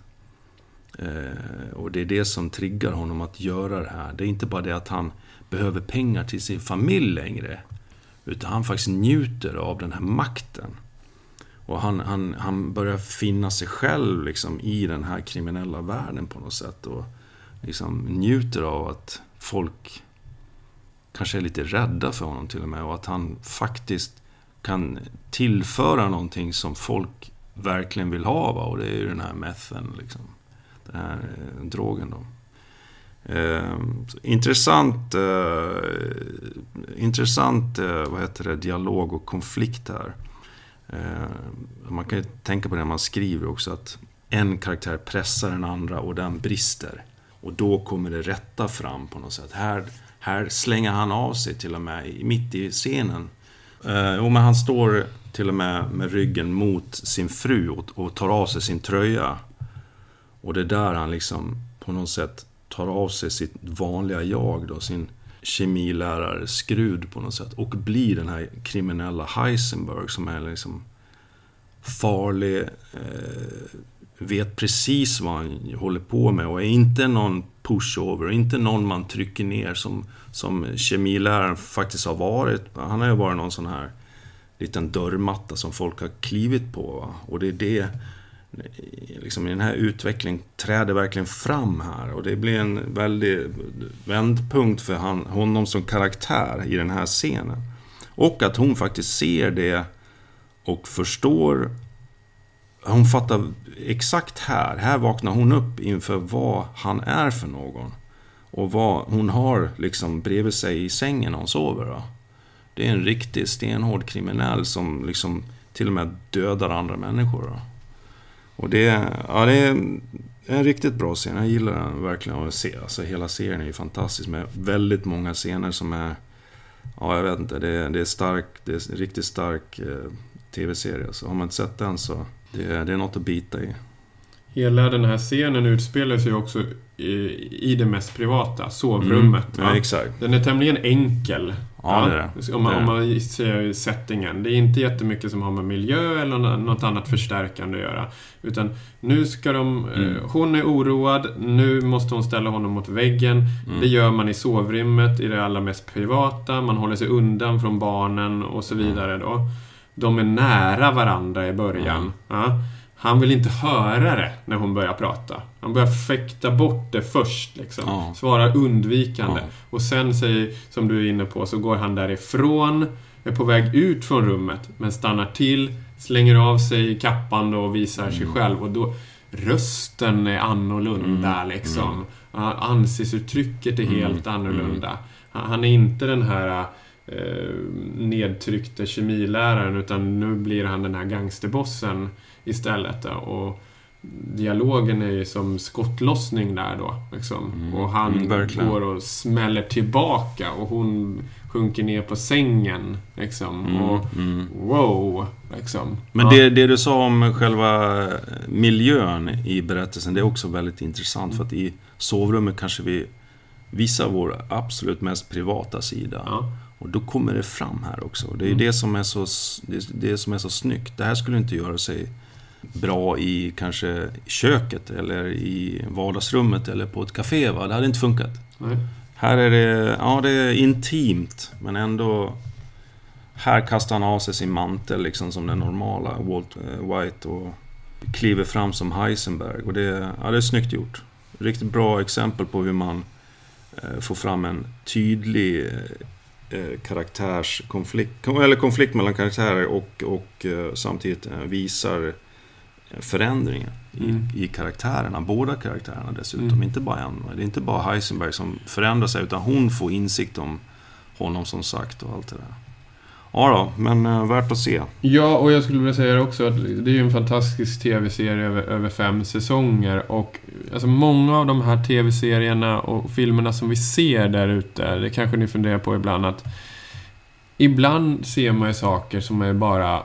Eh, och det är det som triggar honom att göra det här. Det är inte bara det att han behöver pengar till sin familj längre. Utan han faktiskt njuter av den här makten. Och han, han, han börjar finna sig själv liksom i den här kriminella världen på något sätt. Och liksom njuter av att folk kanske är lite rädda för honom till och med. Och att han faktiskt kan tillföra någonting som folk verkligen vill ha. Va? Och det är ju den här methen, liksom. Den här eh, drogen då. Eh, intressant, eh, intressant eh, vad heter det, dialog och konflikt här. Eh, man kan ju tänka på det när man skriver också att en karaktär pressar den andra och den brister. Och då kommer det rätta fram på något sätt. Här, här slänger han av sig till och med mitt i scenen. Eh, men han står till och med med ryggen mot sin fru och, och tar av sig sin tröja. Och det är där han liksom på något sätt tar av sig sitt vanliga jag då, sin kemilärare-skrud på något sätt. Och blir den här kriminella Heisenberg som är liksom farlig, eh, vet precis vad han håller på med och är inte någon pushover, inte någon man trycker ner som, som kemiläraren faktiskt har varit. Han har ju varit någon sån här liten dörrmatta som folk har klivit på. Va? Och det är det liksom i den här utvecklingen träder verkligen fram här. Och det blir en väldig vändpunkt för han, honom som karaktär i den här scenen. Och att hon faktiskt ser det och förstår. Hon fattar exakt här. Här vaknar hon upp inför vad han är för någon. Och vad hon har liksom bredvid sig i sängen när hon sover. Då. Det är en riktig stenhård kriminell som liksom till och med dödar andra människor. Då. Och det, ja, det är en riktigt bra scen. Jag gillar den verkligen att se. Alltså, hela serien är ju fantastisk med väldigt många scener som är... Ja, jag vet inte. Det är, det är, stark, det är en riktigt stark eh, tv-serie. Så har man inte sett den så det, det är något att bita i. Hela den här scenen utspelar sig också i, i det mest privata, sovrummet. Mm, ja, exakt. Den är tämligen enkel. Ja, det är det. Om man, om man ser settingen. Det är inte jättemycket som har med miljö eller nå- något annat förstärkande att göra. Utan nu ska de... eh, Mm. Hon är oroad, nu måste hon ställa honom mot väggen. Mm. Det gör man i sovrummet, i det allra mest privata. Man håller sig undan från barnen och så vidare då. De är nära varandra i början. Mm. Ja. Han vill inte höra det när hon börjar prata. Han börjar fäkta bort det först. Liksom. Ja. Svara undvikande. Ja. Och sen, säger, som du är inne på, så går han därifrån, är på väg ut från rummet, men stannar till, slänger av sig kappan och visar sig Mm. själv. Och då, rösten är annorlunda Mm. liksom. Ja, Ansiktsuttrycket är Mm. helt annorlunda. Han han är inte den här eh, nedtryckte kemiläraren, utan nu blir han den här gangsterbossen istället. då. Och dialogen är ju som skottlossning där då. Liksom. Mm. Och han Mm, går och smäller tillbaka och hon sjunker ner på sängen. Liksom. Mm, Och mm. wow, liksom. Men Ja. det, det du sa om själva miljön i berättelsen, det är också väldigt intressant. För att i sovrummet kanske vi visar vår absolut mest privata sida. Ja. Och då kommer det fram här också. Det är Mm. det, som är så, det, är det som är så snyggt. Det här skulle inte göra sig bra i kanske köket eller i vardagsrummet eller på ett café. Va? Det hade inte funkat. Nej. Här är det, ja det är intimt men ändå Här kastar han av sig sin mantel liksom som den normala Walt eh, White och kliver fram som Heisenberg och det, ja, det är snyggt gjort. Riktigt bra exempel på hur man eh, får fram en tydlig eh, karaktärskonflikt, eller konflikt mellan karaktärer och, och eh, samtidigt eh, visar förändringen Mm. i, i karaktärerna. Båda karaktärerna dessutom. Mm. Inte bara en. Det är inte bara Heisenberg som förändrar sig utan hon får insikt om honom som sagt och allt det där. Ja då, men eh, värt att se. Ja, och jag skulle vilja säga det också att det är ju en fantastisk tv-serie över, över fem säsonger och alltså många av de här tv-serierna och filmerna som vi ser där ute, det kanske ni funderar på ibland att ibland ser man ju saker som är bara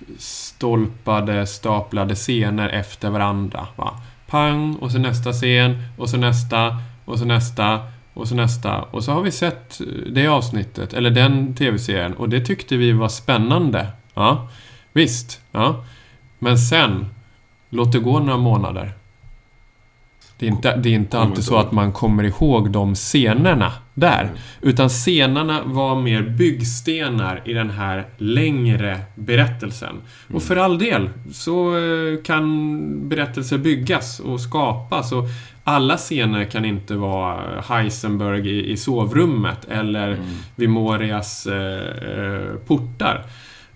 uppstolpade, staplade scener efter varandra. Va? Pang, och så nästa scen, och så nästa, och så nästa, och så nästa. Och så har vi sett eh, det avsnittet, eller den tv-serien, och det tyckte vi var spännande. Ja, visst. Ja. Men sen, låt det gå några månader. Det är inte, det är inte alltid så att man kommer ihåg de scenerna där. Mm. Utan scenerna var mer byggstenar i den här längre berättelsen. Mm. Och för all del så eh, kan berättelser byggas och skapas. Och alla scener kan inte vara Heisenberg i, i sovrummet eller Mm. vid Morias eh, eh, portar.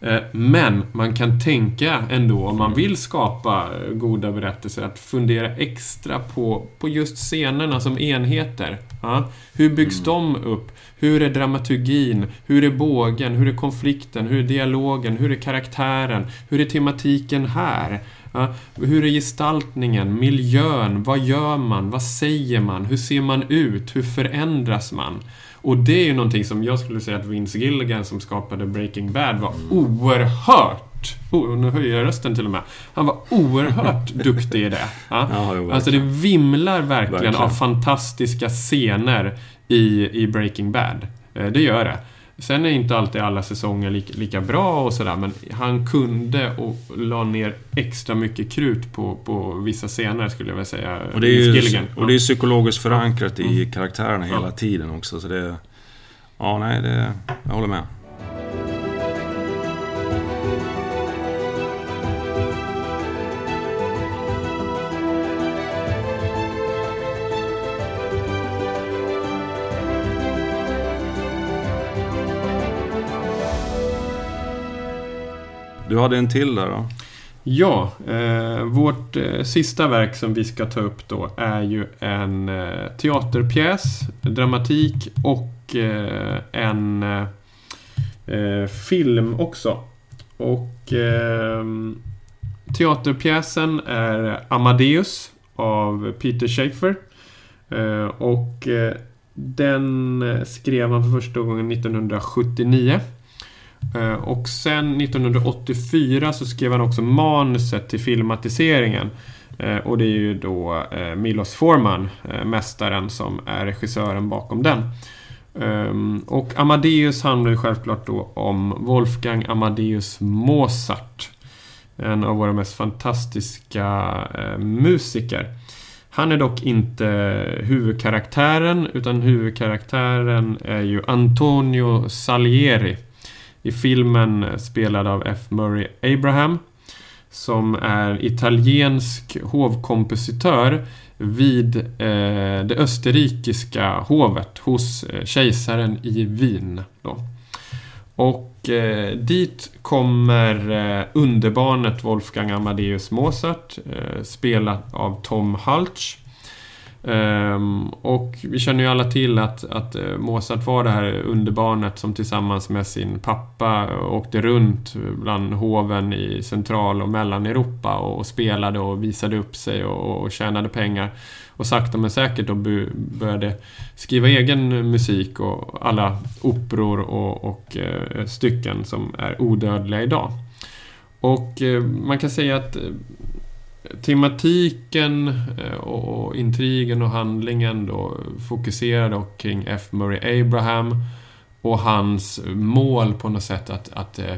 Eh, Men man kan tänka ändå, om man vill skapa eh, goda berättelser, att fundera extra på, på just scenerna som enheter. Ja? Hur byggs de upp? Hur är dramaturgin? Hur är bågen? Hur är konflikten? Hur är dialogen? Hur är karaktären? Hur är tematiken här? Ja? Hur är gestaltningen? Miljön? Vad gör man? Vad säger man? Hur ser man ut? Hur förändras man? Och det är ju någonting som jag skulle säga att Vince Gilligan som skapade Breaking Bad var oerhört oh, nu höjer jag rösten till och med. Han var oerhört duktig i det. Ja? Ja, Alltså det vimlar verkligen, Verkligen. av fantastiska scener i, i Breaking Bad. Eh, Det gör det. Sen är inte alltid alla säsonger lika, lika bra och sådär, men han kunde och la ner extra mycket krut på, på vissa scener skulle jag vilja säga. Och det är ju och det är psykologiskt förankrat i Mm. karaktärerna hela tiden också. Så det, ja, nej, det, jag håller med. Du hade en till där då? Ja, eh, vårt eh, sista verk som vi ska ta upp då är ju en eh, teaterpjäs, dramatik och eh, en eh, eh film också. Och eh, teaterpjäsen är Amadeus av Peter Schaeffer. Eh, och eh, den skrev han för första gången 1979. Eh, och sen 1984 så skrev han också manuset till filmatiseringen. Eh, och det är ju då eh, Milos Forman, mästaren, som är regissören bakom den. Ehm, och Amadeus handlar ju självklart då om Wolfgang Amadeus Mozart. En av våra mest fantastiska musiker. Han är dock inte huvudkaraktären, utan huvudkaraktären är ju Antonio Salieri. I filmen eh, spelad av F. Murray Abraham. Som är italiensk hovkompositör vid eh, det österrikiska hovet hos eh, kejsaren i Wien. Då. Och eh, dit kommer eh, underbarnet Wolfgang Amadeus Mozart, eh, spelat av Tom Hulch. Um, och vi känner ju alla till att, att eh, Mozart var det här underbarnet som tillsammans med sin pappa åkte runt bland hoven i central och mellaneuropa och, och spelade och visade upp sig och, och tjänade pengar. Och sakta men säkert då började skriva egen musik och alla operor och, och uh, stycken som är odödliga idag. Och uh, man kan säga att tematiken eh, och intrigen och handlingen då fokuserar dock kring F. Murray Abraham och hans mål på något sätt att, att eh,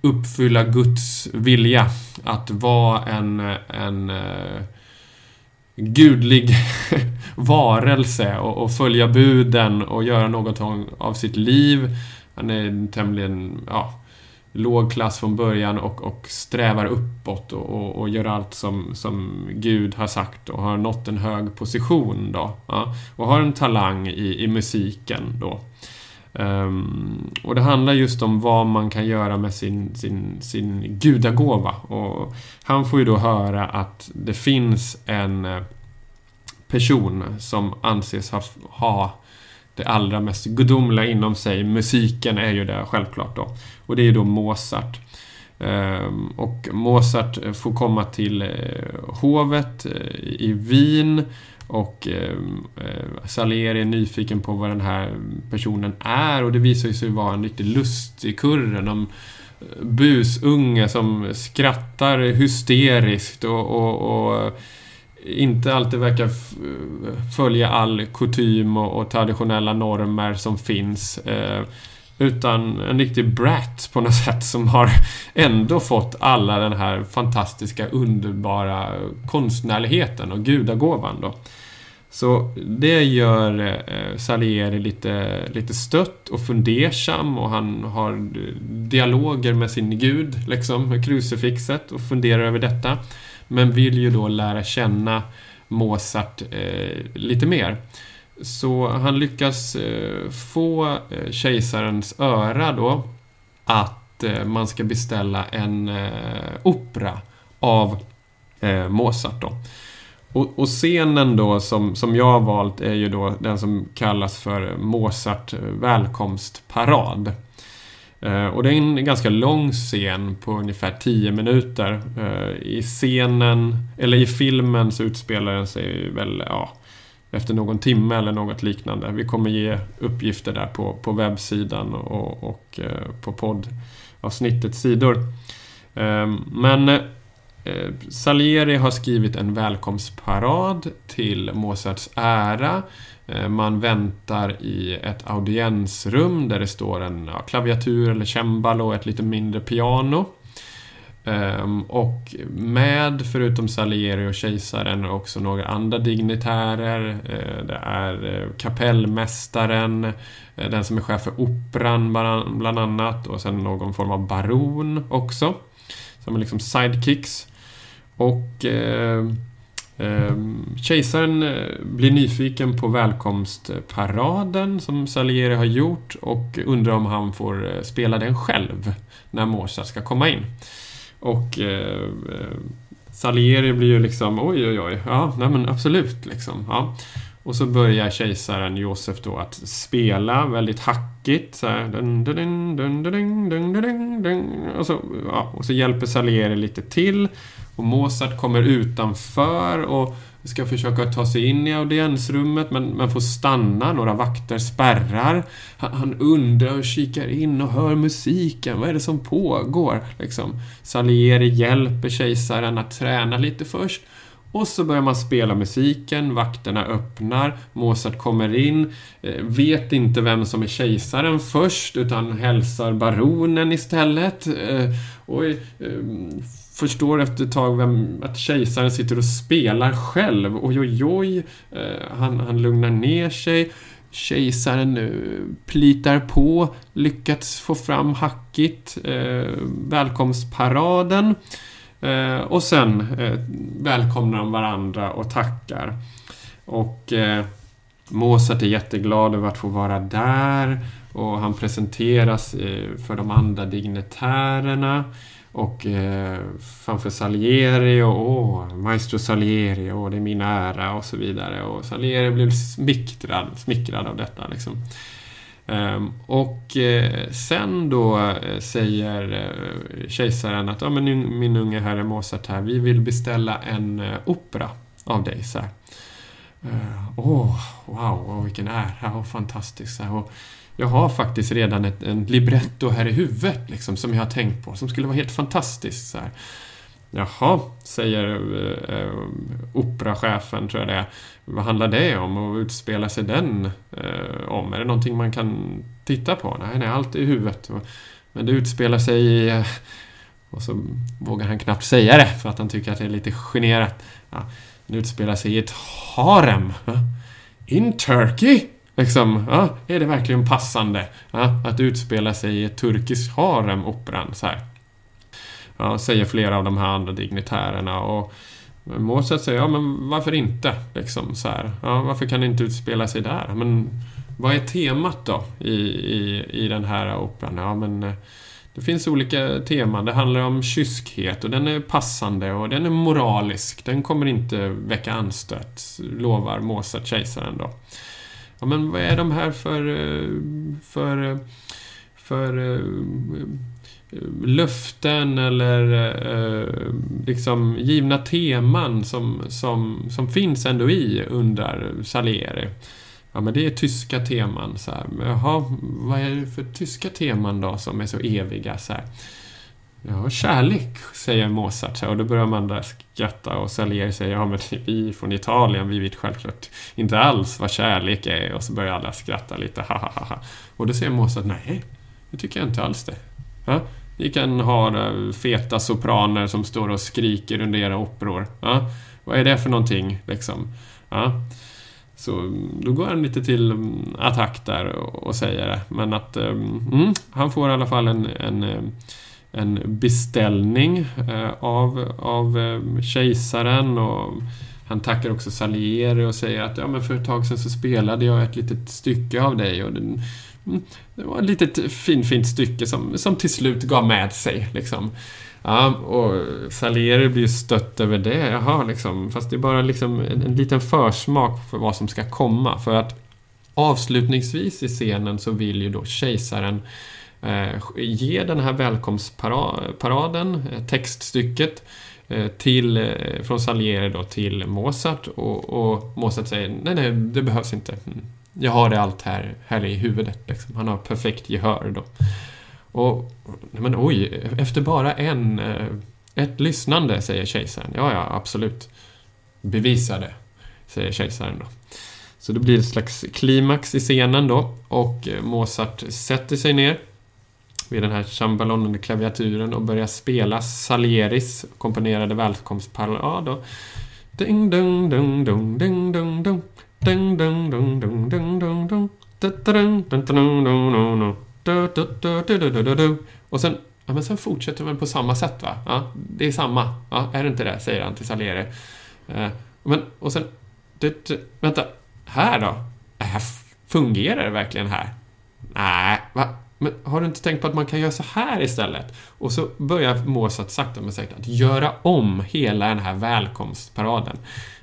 uppfylla Guds vilja. Att vara en, en eh, gudlig varelse och, och, följa buden och göra något av sitt liv. Han är tämligen, ja, låg klass från början och, och strävar uppåt och, och, och, gör allt som, som Gud har sagt och har nått en hög position då. Ja, och har en talang i, i musiken då. Um, och det handlar just om vad man kan göra med sin, sin, sin gudagåva. Och han får ju då höra att det finns en eh, person som anses ha, ha det allra mest gudomliga inom sig. Musiken är ju det självklart då. Och det är ju då Mozart. Ehm, och Mozart får komma till eh, hovet eh, i Wien och ehm, eh, Salieri är nyfiken på vad den här personen är och det visar sig vara en riktig lustigkurre. Någon busunge som skrattar hysteriskt och, och, och inte alltid verkar följa all kutym och, och, traditionella normer som finns. Eh, utan en riktig brat på något sätt som har ändå fått alla den här fantastiska, underbara konstnärligheten och gudagåvan då. Så det gör eh, Salieri lite, lite stött och fundersam och han har dialoger med sin gud, liksom, med krucifixet och funderar över detta. Men vill ju då lära känna Mozart eh, lite mer. Så han lyckas eh, få eh, kejsarens öra då att eh, man ska beställa en eh, opera av eh, Mozart då. Och, och, scenen då som, som jag har valt är ju då den som kallas för Mozart eh, välkomstparad. Eh, och det är en ganska lång scen på ungefär 10 minuter. Eh, I scenen, eller i filmen så utspelar den sig väl, ja, efter någon timme eller något liknande. Vi kommer ge uppgifter där på, på webbsidan och, och eh, på poddavsnittets sidor. Men Salieri har skrivit en välkomstparad till Mozarts ära Eh, man väntar i ett audiensrum där det står en ja, klaviatur eller cembalo och ett lite mindre piano. Um, och med, förutom Salieri och kejsaren, också några andra dignitärer. Uh, det är uh, kapellmästaren, uh, den som är chef för operan bland, annat och sen någon form av baron också. Som är liksom sidekicks. Och uh, Ehm, kejsaren eh, blir nyfiken på välkomstparaden som Salieri har gjort och undrar om han får eh, spela den själv när Mozart ska komma in. Och eh, eh, Salieri blir ju liksom oj oj oj, ja nej men absolut liksom. Ja. Och så börjar kejsaren Josef då att spela väldigt hackigt. Så här, dun, dun, dun, och, så, ja, och så hjälper Salieri lite till. Och Mozart kommer utanför och ska försöka ta sig in i audiensrummet men, men får stanna. Några vakter spärrar. Han, han undrar och kikar in och hör musiken. Vad är det som pågår? Liksom. Salieri hjälper kejsaren att träna lite först. Och så börjar man spela musiken, vakterna öppnar, Mozart kommer in, eh, vet inte vem som är kejsaren först utan hälsar baronen istället. Eh, och förstår efter ett tag vem, att kejsaren sitter och spelar själv. Oj, oj, oj. Eh, han, han lugnar ner sig. Kejsaren eh, plitar på, lyckats få fram hackigt, eh, välkomstparaden. Eh, och sen eh, välkomnar de varandra och tackar. Och eh, Mozart är jätteglad över att få vara där och han presenteras eh, för de andra dignitärerna. Och eh, framför Salieri och åh, Maestro Salieri, åh, det är min ära och så vidare. Och Salieri blev smickrad, smickrad av detta. Liksom. Um, och eh, sen då eh, säger eh, kejsaren att ja, men min unge herre Mozart här, vi vill beställa en eh, opera av dig. Så ehm, Åh, oh, wow, oh, vilken ära och fantastiskt. Så här. Och, jag har faktiskt redan ett, en libretto här i huvudet liksom, som jag har tänkt på, som skulle vara helt fantastiskt. Så här. Jaha, säger eh, operachefen, tror jag det är. Vad handlar det om och utspelar sig den eh, om? Är det någonting man kan titta på? Nej, nej, allt är i huvudet. Men det utspelar sig i... Eh, och så vågar han knappt säga det för att han tycker att det är lite generat. Ja, det utspelar sig i ett harem. In Turkey? Liksom, ja, är det verkligen passande ja, att utspela sig i ett turkiskt harem, operan? Så här. Ja, säger flera av de här andra dignitärerna. Och Mozart säger, ja men varför inte? Liksom, så här. Ja, varför kan det inte utspela sig där? Men vad är temat då i, i, i den här operan? Ja, men eh, det finns olika teman. Det handlar om kyskhet och den är passande och den är moralisk. Den kommer inte väcka anstöt, lovar Mozart kejsaren då. Ja, men vad är de här för, eh, för, eh, för eh, löften eller eh, liksom givna teman som, som, som finns ändå i, undrar Salieri. Ja, men det är tyska teman. Så här. Jaha, vad är det för tyska teman då som är så eviga? Så här. Ja, kärlek, säger Mozart. Och då börjar man där skratta och Salieri säger ja men vi från Italien, vi vet självklart inte alls vad kärlek är. Och så börjar alla skratta lite, ha ha ha. Och då säger Mozart, nej, det tycker jag inte alls det. Ja? Ni kan ha feta sopraner som står och skriker under era operor. Ja? Vad är det för någonting, liksom? Ja? Så då går han lite till mm, attack där och säger det. Men att mm, mm, han får i alla fall en, en eh, en beställning eh, av, av eh, kejsaren och han tackar också Salieri och säger att ja, men för ett tag sedan så spelade jag ett litet stycke av dig och det, mm, det var ett litet fint, fint stycke som, som till slut gav med sig. Liksom. Ja, och Salieri blir stött över det. Jaha, liksom. Fast det är bara liksom en, en liten försmak för vad som ska komma. För att avslutningsvis i scenen så vill ju då kejsaren Eh, Eh, ge den här välkomstparaden, eh, textstycket, eh, till, från Salieri då till Mozart och, och, Mozart säger nej, nej, det behövs inte. Mm. Jag har det allt här, här i huvudet. Liksom. Han har perfekt gehör då. Och, men oj, efter bara en, ett lyssnande, säger kejsaren. Ja, ja, absolut. Bevisa det, säger kejsaren då. Så det blir ett slags klimax i scenen då och Mozart sätter sig ner vid den här cembalonen klaviaturen och började spela Salieris komponerade välkomstparollen. Ja, då... Ding, ding, ding, ding, ding, ding, ding. Ding, ding, ding, ding, ding, ding, ding. Och sen, ja, men sen fortsätter man på samma sätt va? Ja, det är samma. Ja, är det inte det? Säger han till Salieri. Men, och sen... Vänta. Här då? Fungerar det verkligen här? Nej, va? Men har du inte tänkt på att man kan göra så här istället? Och så börjar Mozart sakta men säkert att göra om hela den här välkomstparaden.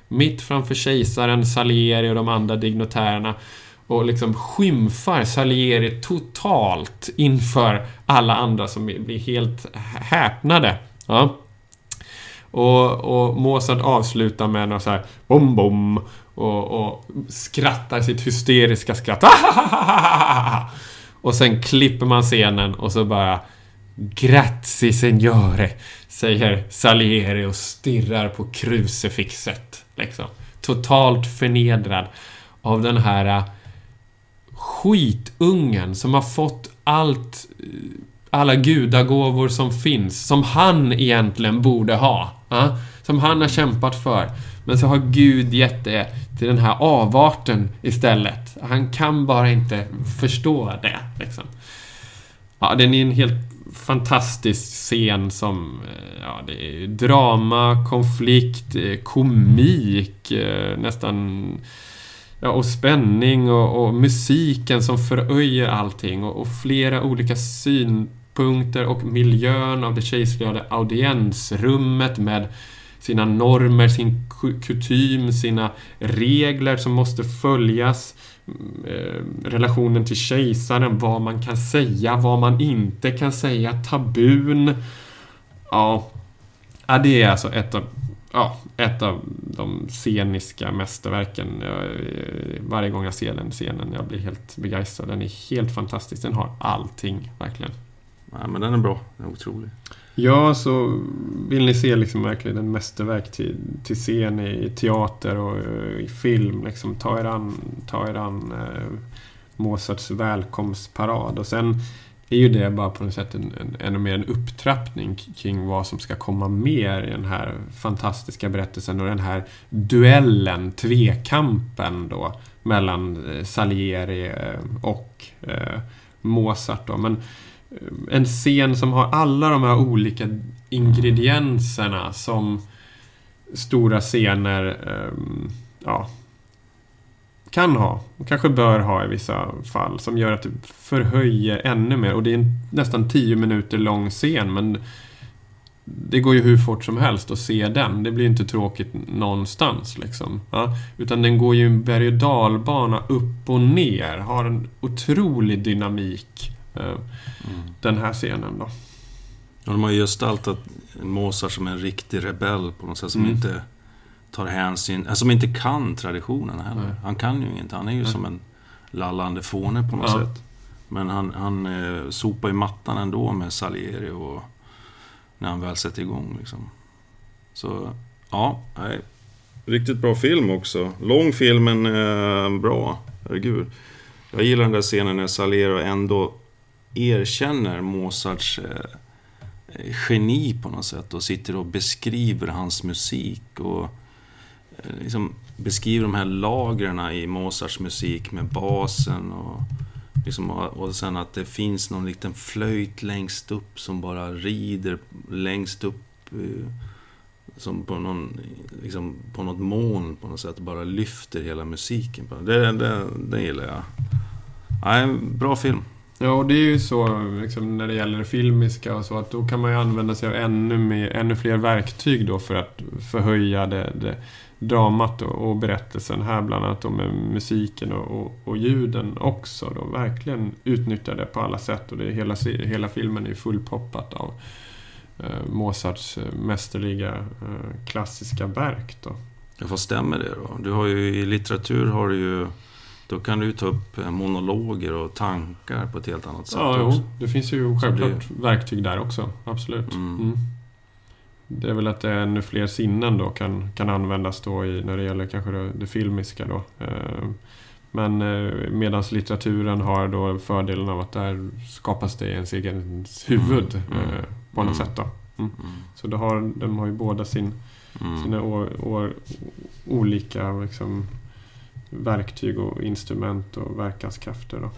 Mitt framför kejsaren, Salieri och de andra dignitärerna och liksom skymfar Salieri totalt inför alla andra som blir helt häpnade. Ja. Och, och Mozart avslutar med något så här bom bom och, och skrattar sitt hysteriska skratt. Och sen klipper man scenen och så bara Grazie signore, säger Salieri och stirrar på krucifixet. Liksom. Totalt förnedrad av den här äh, skitungen som har fått allt, äh, alla gudagåvor som finns, som han egentligen borde ha. Äh, som han har kämpat för. Men så har Gud gett det till den här avarten istället. Han kan bara inte förstå det. Liksom. Ja, den är en helt fantastisk scen som... Eh, ja, det är drama, konflikt, eh, komik, eh, nästan... Ja, och spänning och, och musiken som föröjer allting och, och flera olika synpunkter och miljön av det kejserliga audiensrummet med sina normer, sin kutym, sina regler som måste följas. Mm, eh, relationen till kejsaren, vad man kan säga, vad man inte kan säga, tabun. Ja, ja det är alltså ett av, ja, ett av de sceniska mästerverken. Eh, varje gång jag ser den scenen, jag blir helt begeistrad. Den är helt fantastisk. Den har allting, verkligen. Nej, men den är bra. Den är otrolig. Ja, så vill ni se liksom verkligen en mästerverk till, till scen i teater och eh, i film. Liksom, ta er an, ta er an eh, Mozarts välkomstparad. Och sen är ju det bara på något sätt en, en, ännu mer en upptrappning kring vad som ska komma mer i den här fantastiska berättelsen och den här duellen, tvekampen då mellan eh, Salieri eh, och eh, Mozart. Då. Men eh, Eh, en scen som har alla de här olika ingredienserna som stora scener ehm, ja, kan ha, och kanske bör ha i vissa fall, som gör att det förhöjer ännu mer. Och det är en nästan 10 minuter lång scen, men det går ju hur fort som helst att se den. Det blir inte tråkigt någonstans liksom. Ja, utan den går ju en berg och dalbana upp och ner. Har en otrolig dynamik eh, Den här scenen då. Och de har ju gestaltat Mozart som en riktig rebell på något sätt. Som Mm. inte tar hänsyn, alltså, som inte kan traditionerna heller. Nej. Han kan ju inget. Han är ju Nej. som en lallande fåne på något Ja. sätt. Men han, han eh, sopar ju mattan ändå med Salieri och när han väl sätter igång liksom. Så, ja, nej. Riktigt bra film också. Lång film men eh, bra. Herregud. Jag gillar den där scenen när Salieri ändå erkänner Mozarts eh, geni på något sätt och sitter och beskriver hans musik och eh, liksom beskriver de här lagren i Mozarts musik med basen och, liksom, och sen att det finns någon liten flöjt längst upp som bara rider längst upp eh, som på, någon, liksom, på något moln på något sätt bara lyfter hela musiken. Det, det, det gillar jag. Nej, bra film. Ja, och det är ju så liksom, när det gäller det filmiska och så att då kan man ju använda sig av ännu, mer, ännu fler verktyg då för att förhöja det, det dramat och, och berättelsen. Här bland annat då med musiken och, och, och ljuden också. Då. Verkligen utnyttja det på alla sätt och det är hela, hela filmen är ju fullpoppat av eh, Mozarts eh, mästerliga eh, klassiska verk. Då. Ja, vad stämmer det då? Du har ju i litteratur har du ju... Då kan du ta upp eh, monologer och tankar på ett helt annat sätt Ja, också. jo, det finns ju självklart verktyg där också. Absolut. Mm. Mm. Det är väl att det är ännu fler sinnen då kan, kan användas då i, när det gäller kanske det, det filmiska då. Eh, Men eh, medan litteraturen har då fördelen av att där skapas det i ens egen huvud Mm. eh, på något Mm. sätt då. Mm. Så det har, de har ju båda sin, Mm. sina å, å, olika liksom, verktyg och instrument och verkanskrafter. Då.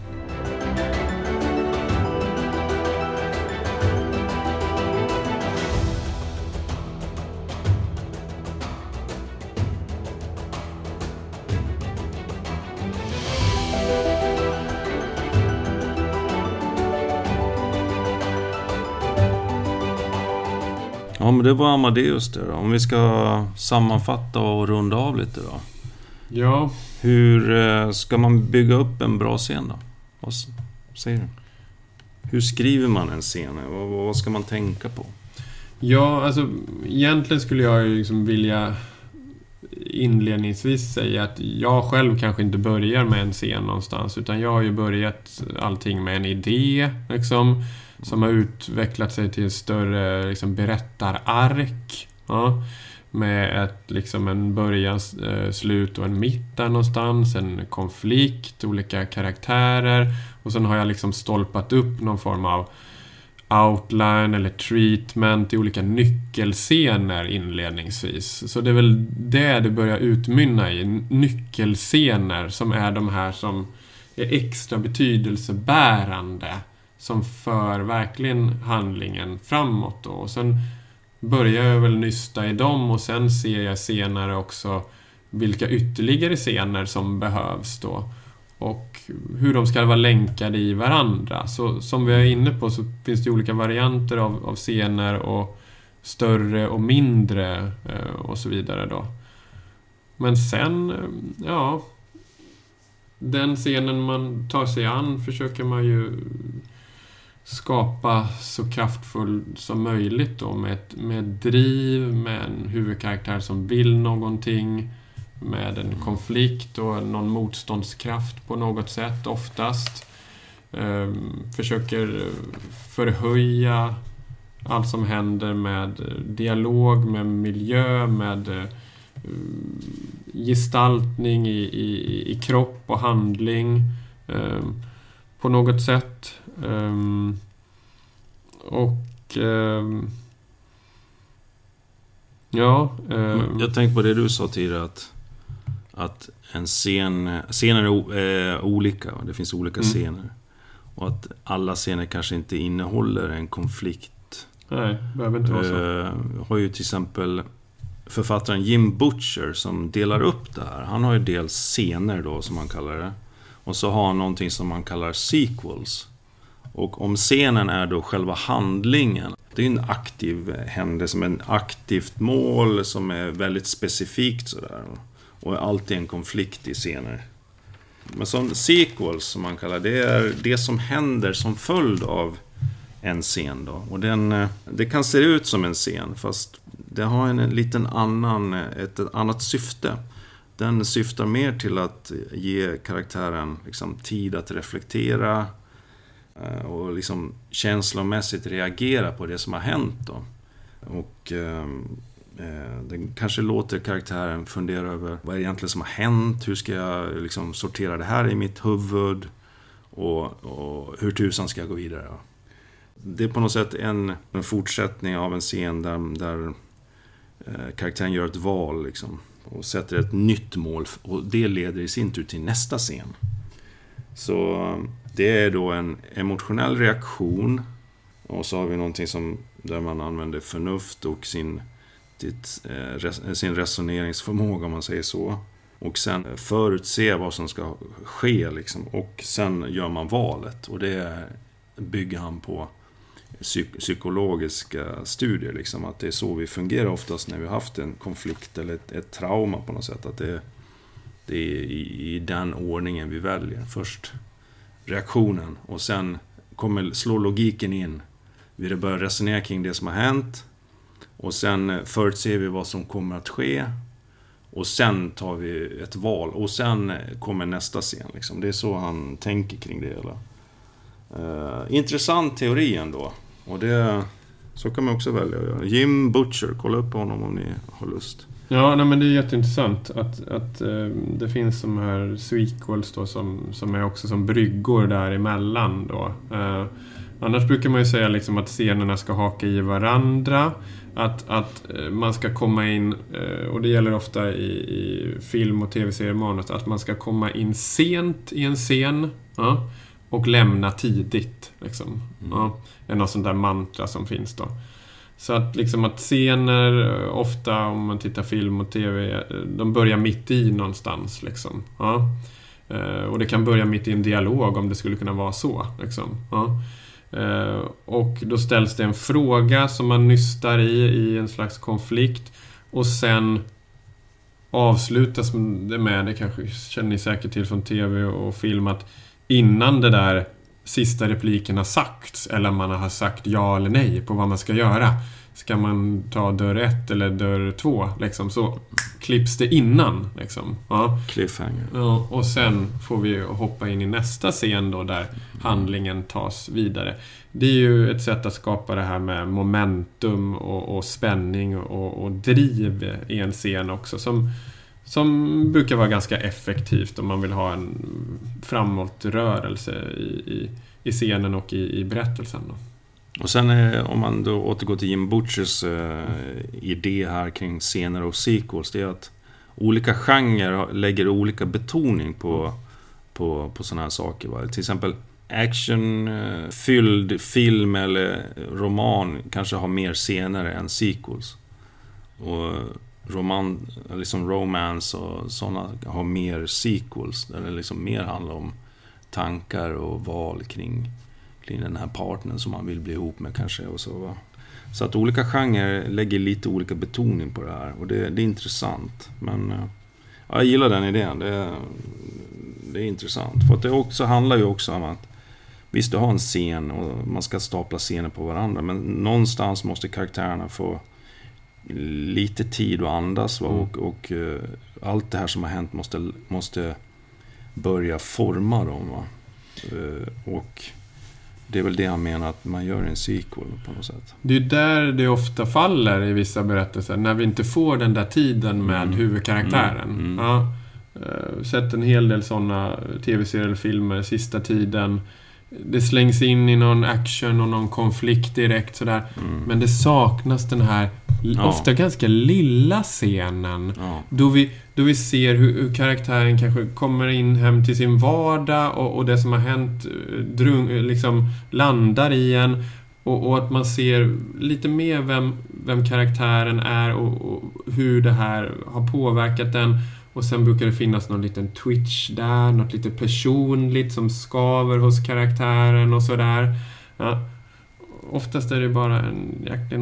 Ja, men det var Amadeus det då. Om vi ska sammanfatta och runda av lite då. Ja, hur eh, ska man bygga upp en bra scen då? Vad säger du? Hur skriver man en scen? Vad, vad ska man tänka på? Ja, alltså egentligen skulle jag ju liksom vilja inledningsvis säga att jag själv kanske inte börjar med en scen någonstans utan jag har ju börjat allting med en idé liksom som har utvecklat sig till en större liksom, berättarark. Ja, med ett, liksom en början, eh, slut och en mitt där någonstans. En konflikt, olika karaktärer. Och sen har jag liksom stolpat upp någon form av outline eller treatment i olika nyckelscener inledningsvis. Så det är väl det det börjar utmynna i. Nyckelscener som är de här som är extra betydelsebärande. Som för verkligen handlingen framåt då. Och sen börjar jag väl nysta i dem och sen ser jag senare också vilka ytterligare scener som behövs då. Och hur de ska vara länkade i varandra. Så som vi är inne på så finns det olika varianter av, av scener och större och mindre eh, och så vidare då. Men sen, eh, ja... Den scenen man tar sig an försöker man ju skapa så kraftfull som möjligt då med, ett, med driv, med en huvudkaraktär som vill någonting, med en konflikt och någon motståndskraft på något sätt oftast. Ehm, försöker förhöja allt som händer med dialog, med miljö, med uh, gestaltning i, i, i kropp och handling. Um, på något sätt. Um, och... Um, ja. Um, jag tänkte på det du sa tidigare att, att en scen, scener är eh, olika. Det finns olika mm. scener. Och att alla scener kanske inte innehåller en konflikt. Nej, behöver inte vara så. Uh, har ju till exempel författaren Jim Butcher som delar upp det här. Han har ju dels scener då, som han kallar det. Och så har han någonting som man kallar sequels. Och om scenen är då själva handlingen. Det är en aktiv eh, händelse med ett aktivt mål som är väldigt specifikt sådär. Och alltid en konflikt i scener. Men som sequels, som man kallar det, är det som händer som följd av en scen. Då. Och den, eh, det kan se ut som en scen, fast det har en liten annan, eh, ett annat syfte. Den syftar mer till att ge karaktären liksom, tid att reflektera Eh, och liksom känslomässigt reagera på det som har hänt. Då. Och ehm, eh, den kanske låter karaktären fundera över vad är det egentligen som har hänt? Hur ska jag liksom, sortera det här i mitt huvud? Och, och hur tusan ska jag gå vidare? Då? Det är på något sätt en, en fortsättning av en scen där, där eh, karaktären gör ett val. Liksom och sätter ett nytt mål och det leder i sin tur till nästa scen. Så det är då en emotionell reaktion och så har vi någonting som där man använder förnuft och sin, eh, sin resoneringsförmåga om man säger så. Och sen förutse vad som ska ske liksom. Och sen gör man valet och det bygger han på psyk psykologiska studier. Liksom, att det är så vi fungerar oftast när vi har haft en konflikt eller ett, ett trauma på något sätt. Att det, det är i, i, den ordningen vi väljer. Först reaktionen och sen kommer, slår logiken in. Vi börjar resonera kring det som har hänt. Och sen eh, förutser vi vad som kommer att ske. Och sen tar vi ett val och sen eh, kommer nästa scen. Liksom. Det är så han tänker kring det hela. Uh, intressant teori ändå. Och det... Så kan man också välja att göra. Jim Butcher, kolla upp honom om ni har lust. Ja, nej, men det är jätteintressant att, att eh, det finns de här sequels då som, som är också som bryggor däremellan då. Eh, annars brukar man ju säga liksom att scenerna ska haka i varandra. Att, att eh, man ska komma in, eh, och det gäller ofta i, i film och tv-seriemanus, att man ska komma in sent i en scen. Ja, och lämna tidigt. Liksom. Mm. Ja, är något sånt där mantra som finns då. Så att liksom att scener, eh, ofta om man tittar film och TV, eh, de börjar mitt i någonstans. Liksom. Ja. Eh, och det kan börja mitt i en dialog om det skulle kunna vara så. Liksom. Ja. Och då ställs det en fråga som man nystar i, i en slags konflikt. Och sen avslutas det med, det kanske känner ni säkert till från TV och film, att innan det där sista repliken har sagts eller man har sagt ja eller nej på vad man ska göra. ska man ta dörr 1 eller dörr 2? Liksom, så klipps det innan. Liksom. Ja. Cliffhanger. Ja, och sen får vi hoppa in i nästa scen då där handlingen tas vidare. Det är ju ett sätt att skapa det här med momentum och, och spänning och, och driv i en scen också. Som, som brukar vara ganska effektivt om man vill ha en framåtrörelse i, i, i scenen och i, i berättelsen. Då. Och sen eh, om man då återgår till Jim Butchers eh, idé här kring scener och sequels. Det är att olika genrer lägger olika betoning på, på, på sådana här saker. Va? Till exempel actionfylld eh, film eller roman kanske har mer scener än sequels. Och roman, liksom romance och sådana har mer sequels. Där det liksom mer handlar om tankar och val kring, kring den här partnern som man vill bli ihop med kanske. Och så, va? så att olika genrer lägger lite olika betoning på det här och det, det är intressant. Men eh, ja, jag gillar den idén. Det, det är intressant. För att det också handlar ju också om att Visst, du har en scen och man ska stapla scener på varandra men någonstans måste karaktärerna få lite tid att andas. Va? Mm. Och, och uh, allt det här som har hänt måste, måste börja forma dem. Va? Uh, och det är väl det han menar att man gör en sequel på något sätt. Det är där det ofta faller i vissa berättelser. När vi inte får den där tiden med mm. huvudkaraktären. Mm. Mm. Ja, uh, sett en hel del sådana tv-serier eller filmer sista tiden det slängs in i någon action och någon konflikt direkt sådär. Mm. Men det saknas den här ja. ofta ganska lilla scenen. Ja. Då, vi, då vi ser hur, hur, karaktären kanske kommer in hem till sin vardag och, och det som har hänt eh, drung, liksom landar i en. Och, och, att man ser lite mer vem, vem karaktären är och, och hur det här har påverkat den. Och sen brukar det finnas någon liten twitch där, något lite personligt som skaver hos karaktären och sådär. Ja. Oftast är det bara en jäkla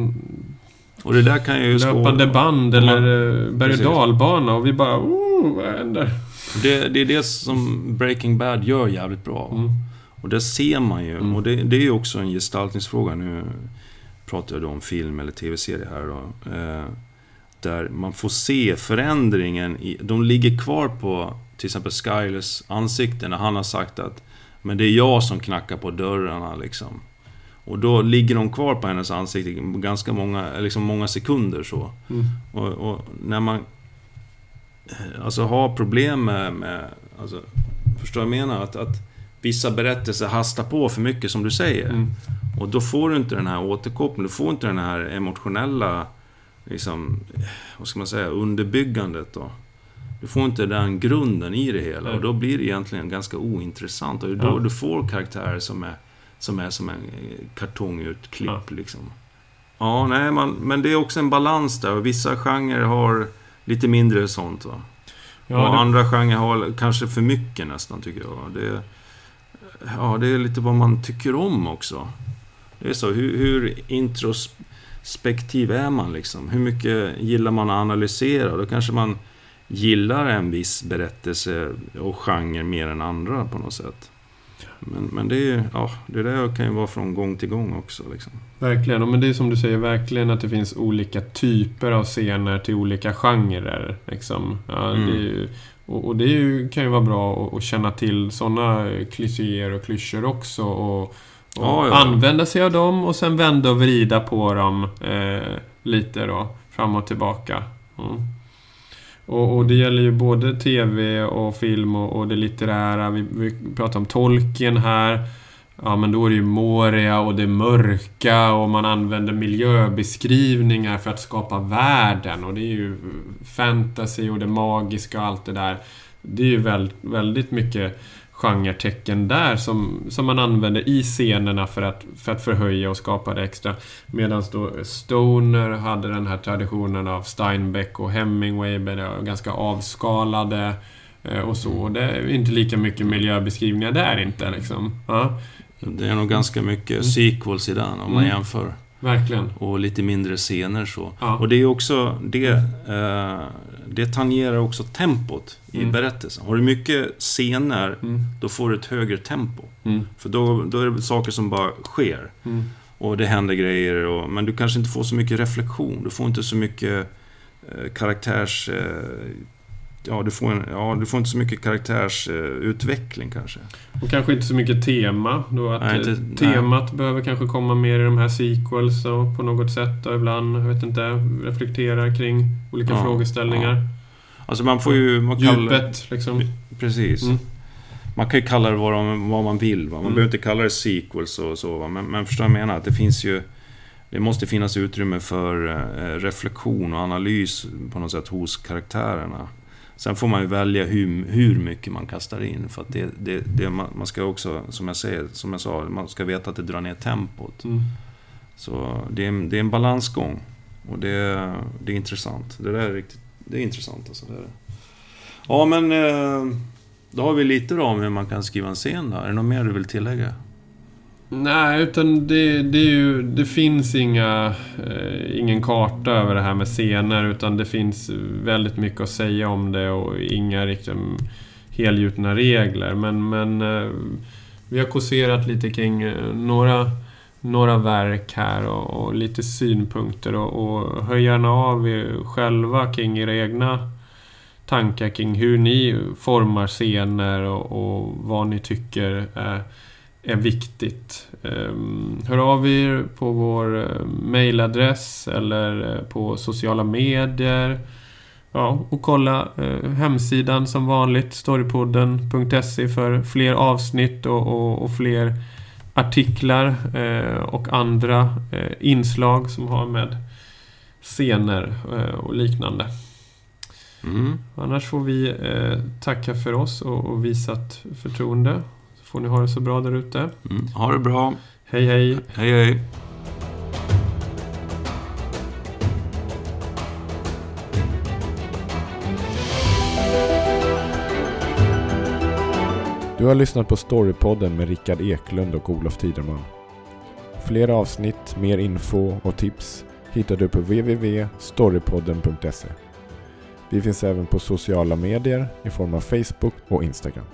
och det där kan ju löpande band eller man, eh, berg och dalbana och vi bara oh, vad händer? Det, det är det som Breaking Bad gör jävligt bra. Mm. Och det ser man ju. Mm. Och det, det är ju också en gestaltningsfråga. Nu pratar jag då om film eller tv-serie här då. Eh, där man får se förändringen. I, de ligger kvar på till exempel Skylers ansikte när han har sagt att Men det är jag som knackar på dörrarna liksom. Och då ligger de kvar på hennes ansikte ganska många, liksom många sekunder så. Mm. Och, och, när man eh, alltså har problem med, med alltså, förstår jag menar? Att, att vissa berättelser hastar på för mycket som du säger. Mm. Och då får du inte den här återkopplingen, du får inte den här emotionella liksom, vad ska man säga, underbyggandet då. Du får inte den grunden i det hela och då blir det egentligen ganska ointressant. Och då ja. du får karaktärer som är, som är som en kartongutklipp ja. liksom. Ja, nej, man, men det är också en balans där och vissa genrer har lite mindre sånt va. Ja, och det... andra genrer har kanske för mycket nästan tycker jag. Det, ja, det är lite vad man tycker om också. Det är så, hur, hur intros spektiv är man liksom? Hur mycket gillar man att analysera? Då kanske man gillar en viss berättelse och genre mer än andra på något sätt. Men, men det, är, ja, det där kan ju vara från gång till gång också. Liksom. Verkligen, men det är som du säger, verkligen att det finns olika typer av scener till olika genrer. Liksom. Ja, mm. det och, och, det ju, kan ju vara bra att, att känna till sådana klichéer och klyschor också. Och, och ja, ja. använda sig av dem och sen vända och vrida på dem eh, lite då. Fram och tillbaka. Mm. Och, och, det gäller ju både TV och film och, och det litterära. Vi, vi pratar om Tolkien här. Ja, men då är det ju Moria och det mörka och man använder miljöbeskrivningar för att skapa världen. Och det är ju fantasy och det magiska och allt det där. Det är ju väldigt, väldigt mycket genretecken där som, som man använder i scenerna för att, för att förhöja och skapa det extra. Medan då Stoner hade den här traditionen av Steinbeck och Hemingway, ganska avskalade eh, och så. Det är inte lika mycket miljöbeskrivningar där inte liksom. Ja. Det är nog ganska mycket mm. sequels i den om man mm. jämför. Verkligen. Och lite mindre scener så. Ja. Och det är också det... Eh, det tangerar också tempot i mm. berättelsen. Har du mycket scener, mm. då får du ett högre tempo. Mm. För då, då är det saker som bara sker. Mm. och det händer grejer. Och, men du kanske inte får så mycket reflektion. Du får inte så mycket eh, karaktärs... Eh, ja, du får, en, ja, du får inte så mycket karaktärsutveckling kanske. Och kanske inte så mycket tema. Då att Nej, inte- eh, temat behöver kanske komma mer i de här sequels och på något sätt. Och ibland, jag vet inte, reflektera kring olika Ja, frågeställningar. Alltså man får ju... Man kallar- Djupet, liksom. Precis. Mm. Man kan ju kalla det vad, de, vad man vill. Va? Man Mm. behöver inte kalla det sequels och så. Va? Men, men förstår jag menar? Att det finns ju... Det måste finnas utrymme för eh, reflektion och analys på något sätt hos karaktärerna. Sen får man ju välja hur, hur mycket man kastar in. För det, det, det, man, ska också, som jag, säger, som jag sa, man ska veta att det drar ner tempot. Mm. Så det är, det är en balansgång. Och det, det är intressant. Det där är riktigt... Det är intressant alltså. Det är det. Ja men... Eh, då har vi lite då om hur man kan skriva en scen då. Är det något mer du vill tillägga? Nej, utan det, det, är ju, det finns inga, eh, ingen karta över det här med scener utan det finns väldigt mycket att säga om det och inga riktigt helgjutna regler. Men, men eh, vi har kåserat lite kring eh, några, några verk här och, och lite synpunkter och, och hör gärna av er själva kring era egna tankar kring hur ni formar scener och, och vad ni tycker eh, är viktigt. Ehm, Hör av er på vår eh, mailadress eller eh, på sociala medier. Ja, och kolla eh, hemsidan som vanligt, storypodden.se för fler avsnitt och, och, och fler artiklar och andra inslag som har med scener och liknande. Mm. Annars får vi tacka för oss och, och visat förtroende. Får ni ha det så bra där ute. Mm. Ha det bra. Hej hej! Hej hej. Du har lyssnat på Storypodden med Rickard Eklund och Olof Tiderman. Fler avsnitt, mer info och tips hittar du på www.storypodden.se. Vi finns även på sociala medier i form av Facebook och Instagram.